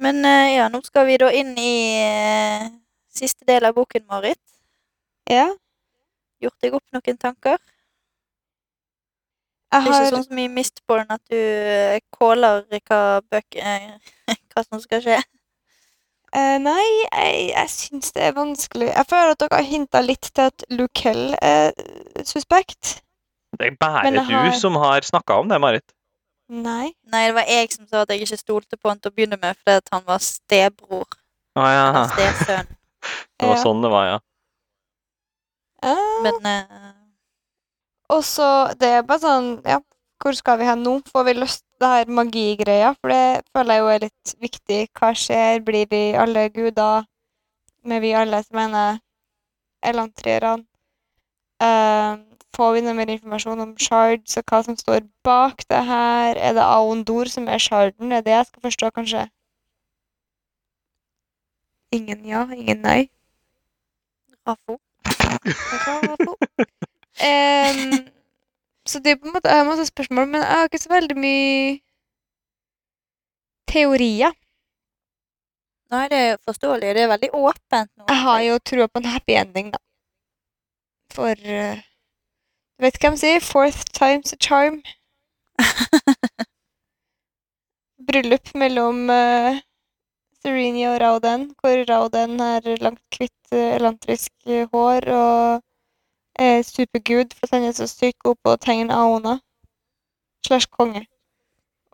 Men eh, ja, nå skal vi da inn i eh, siste del av boken, Marit. Ja. Gjort deg opp noen tanker? Jeg Det er har ikke sånn som i Mistborn at du eh, caller hva bøk, eh, Hva som skal skje. Eh, nei, jeg, jeg syns det er vanskelig. Jeg føler at dere har hinta litt til at Lucell er suspekt. Det er bare har- du som har snakka om det, Marit. Nei. Nei, det var jeg som sa at jeg ikke stolte på han til å begynne med fordi at han var stebror. Å ja. Eller stesønn. Det var Ja. sånn det var, ja. Uh... Men eh, Og så Det er bare sånn Ja, hvor skal vi hen nå? Får vi løst det her magigreia? For det føler jeg jo er litt viktig. Hva skjer? Blir vi alle guder? Med vi alle som mener elantrierne? Uh, får vi noe mer informasjon om shards og hva som står bak det her? Er det Aondor som er sharden? Er det jeg skal forstå, kanskje? Ingen ja, ingen nei. Afo. Em, så det er på en måte, jeg har masse spørsmål, men jeg har ikke så veldig mye teorier. Nei, det er forståelig. Det er veldig åpent nå. Jeg har jo trua på en happy ending, da. For eh, Vet vet hva de sier? Fourth time's a charm. Bryllup mellom uh, Serenia og Rauden, hvor Rauden er langt, hvitt, uh, elantrisk eh, hår og er supergud for han er så sykt god på å tegne aoner. Slash konge.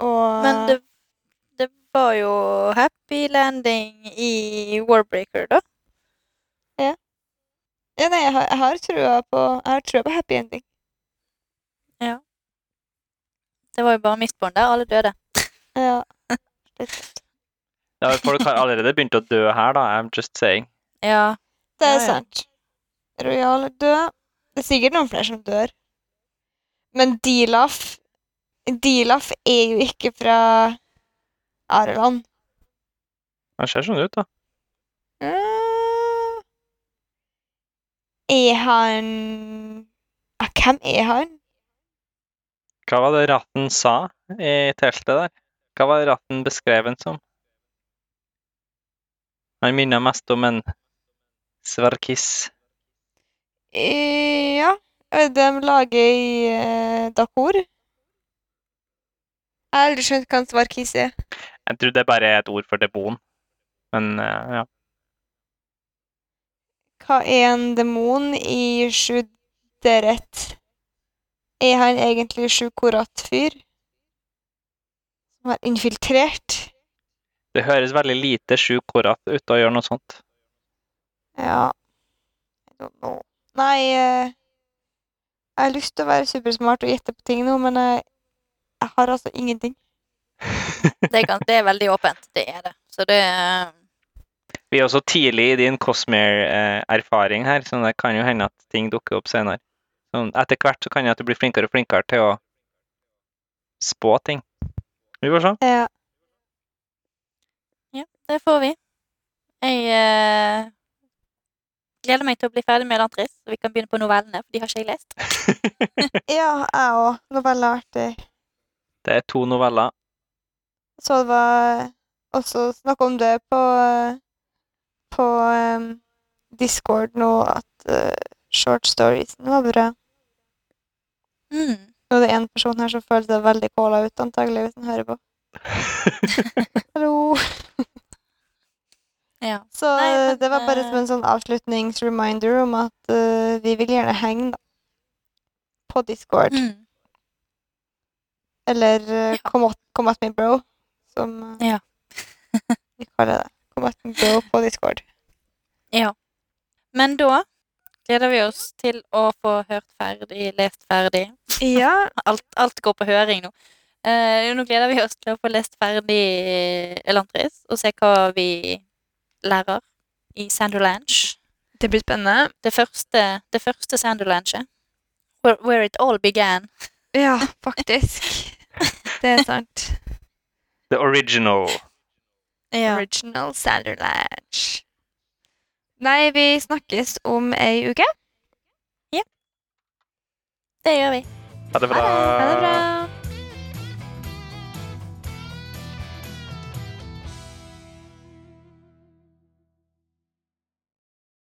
Og Men det, det var jo happy landing i Warbreaker, da. ja, nei, jeg, har, jeg har trua på Jeg har trua på happy ending. Ja. Det var jo bare Mistborn der alle døde. Ja. Ja. Folk har allerede begynt å dø her, da. I'm just saying. Ja. Det er Ja, ja. sant. Royal er død. Det er sikkert noen flere som dør. Men Dilaf Dilaf er jo ikke fra Areland. Det ser sånn ut, da. Mm. Er han Hvem er han? Hva var det ratten sa i teltet der? Hva var det ratten beskrevet som? Han minner mest om en svarkis. Eh, Ja, de lager i uh, Dakor? Jeg har aldri skjønt hva en svarkis er. Jeg tror det bare er et ord for demon. Men eh, ja. Hva er en demon i Sjuderet? Er han egentlig sjukorat-fyr? Som har infiltrert? Det høres veldig lite Sjukorat ut å gjøre noe sånt. Ja I don't know. Nei eh, Jeg har lyst til å være supersmart og gjette på ting nå, men jeg, jeg har altså ingenting. Det er, gans- det er veldig åpent. Det er det. Så det uh... Vi er også tidlig i din Cosmere-erfaring her, så det kan jo hende at ting dukker opp senere. Sånn, etter hvert så kan det at du blir flinkere og flinkere til å spå ting. Vi får se. Ja. Ja, det får vi. Jeg eh, gleder meg til å bli ferdig med Elantris, så vi kan begynne på novellene, for de har ikke jeg lest. ja, jeg òg. Noveller er artig. Det er to noveller. Så det var også snakk om det på, på um, Discord nå, at uh, short stories var bra. Mm. Nå er det en person her som føler seg veldig calla ut, antagelig, hvis han hører på. Hallo. Ja. Så Nei, eh, men, det var bare eh, som en sånn avslutningsreminder om at uh, vi vil gjerne henge da. på Discord. Mm. Eller uh, Ja. come, at, come at me bro, som uh, Ja. vi kaller det. Come at me bro på Discord. Ja. Men da gleder vi oss til å få hørt ferdig, lest ferdig. Ja. Alt, alt går på høring nå. Uh, nå gleder vi oss til å få lest ferdig Elantris og se hva vi lærer i Sanderlange. Det blir spennende. Det første, det første Sanderlange. Where, where it all began. Ja, faktisk. det er sant. The original. Original Sanderlange. Nei, vi snakkes om ei uke. Ja. Det gjør vi. Ha det bra. Ha det bra.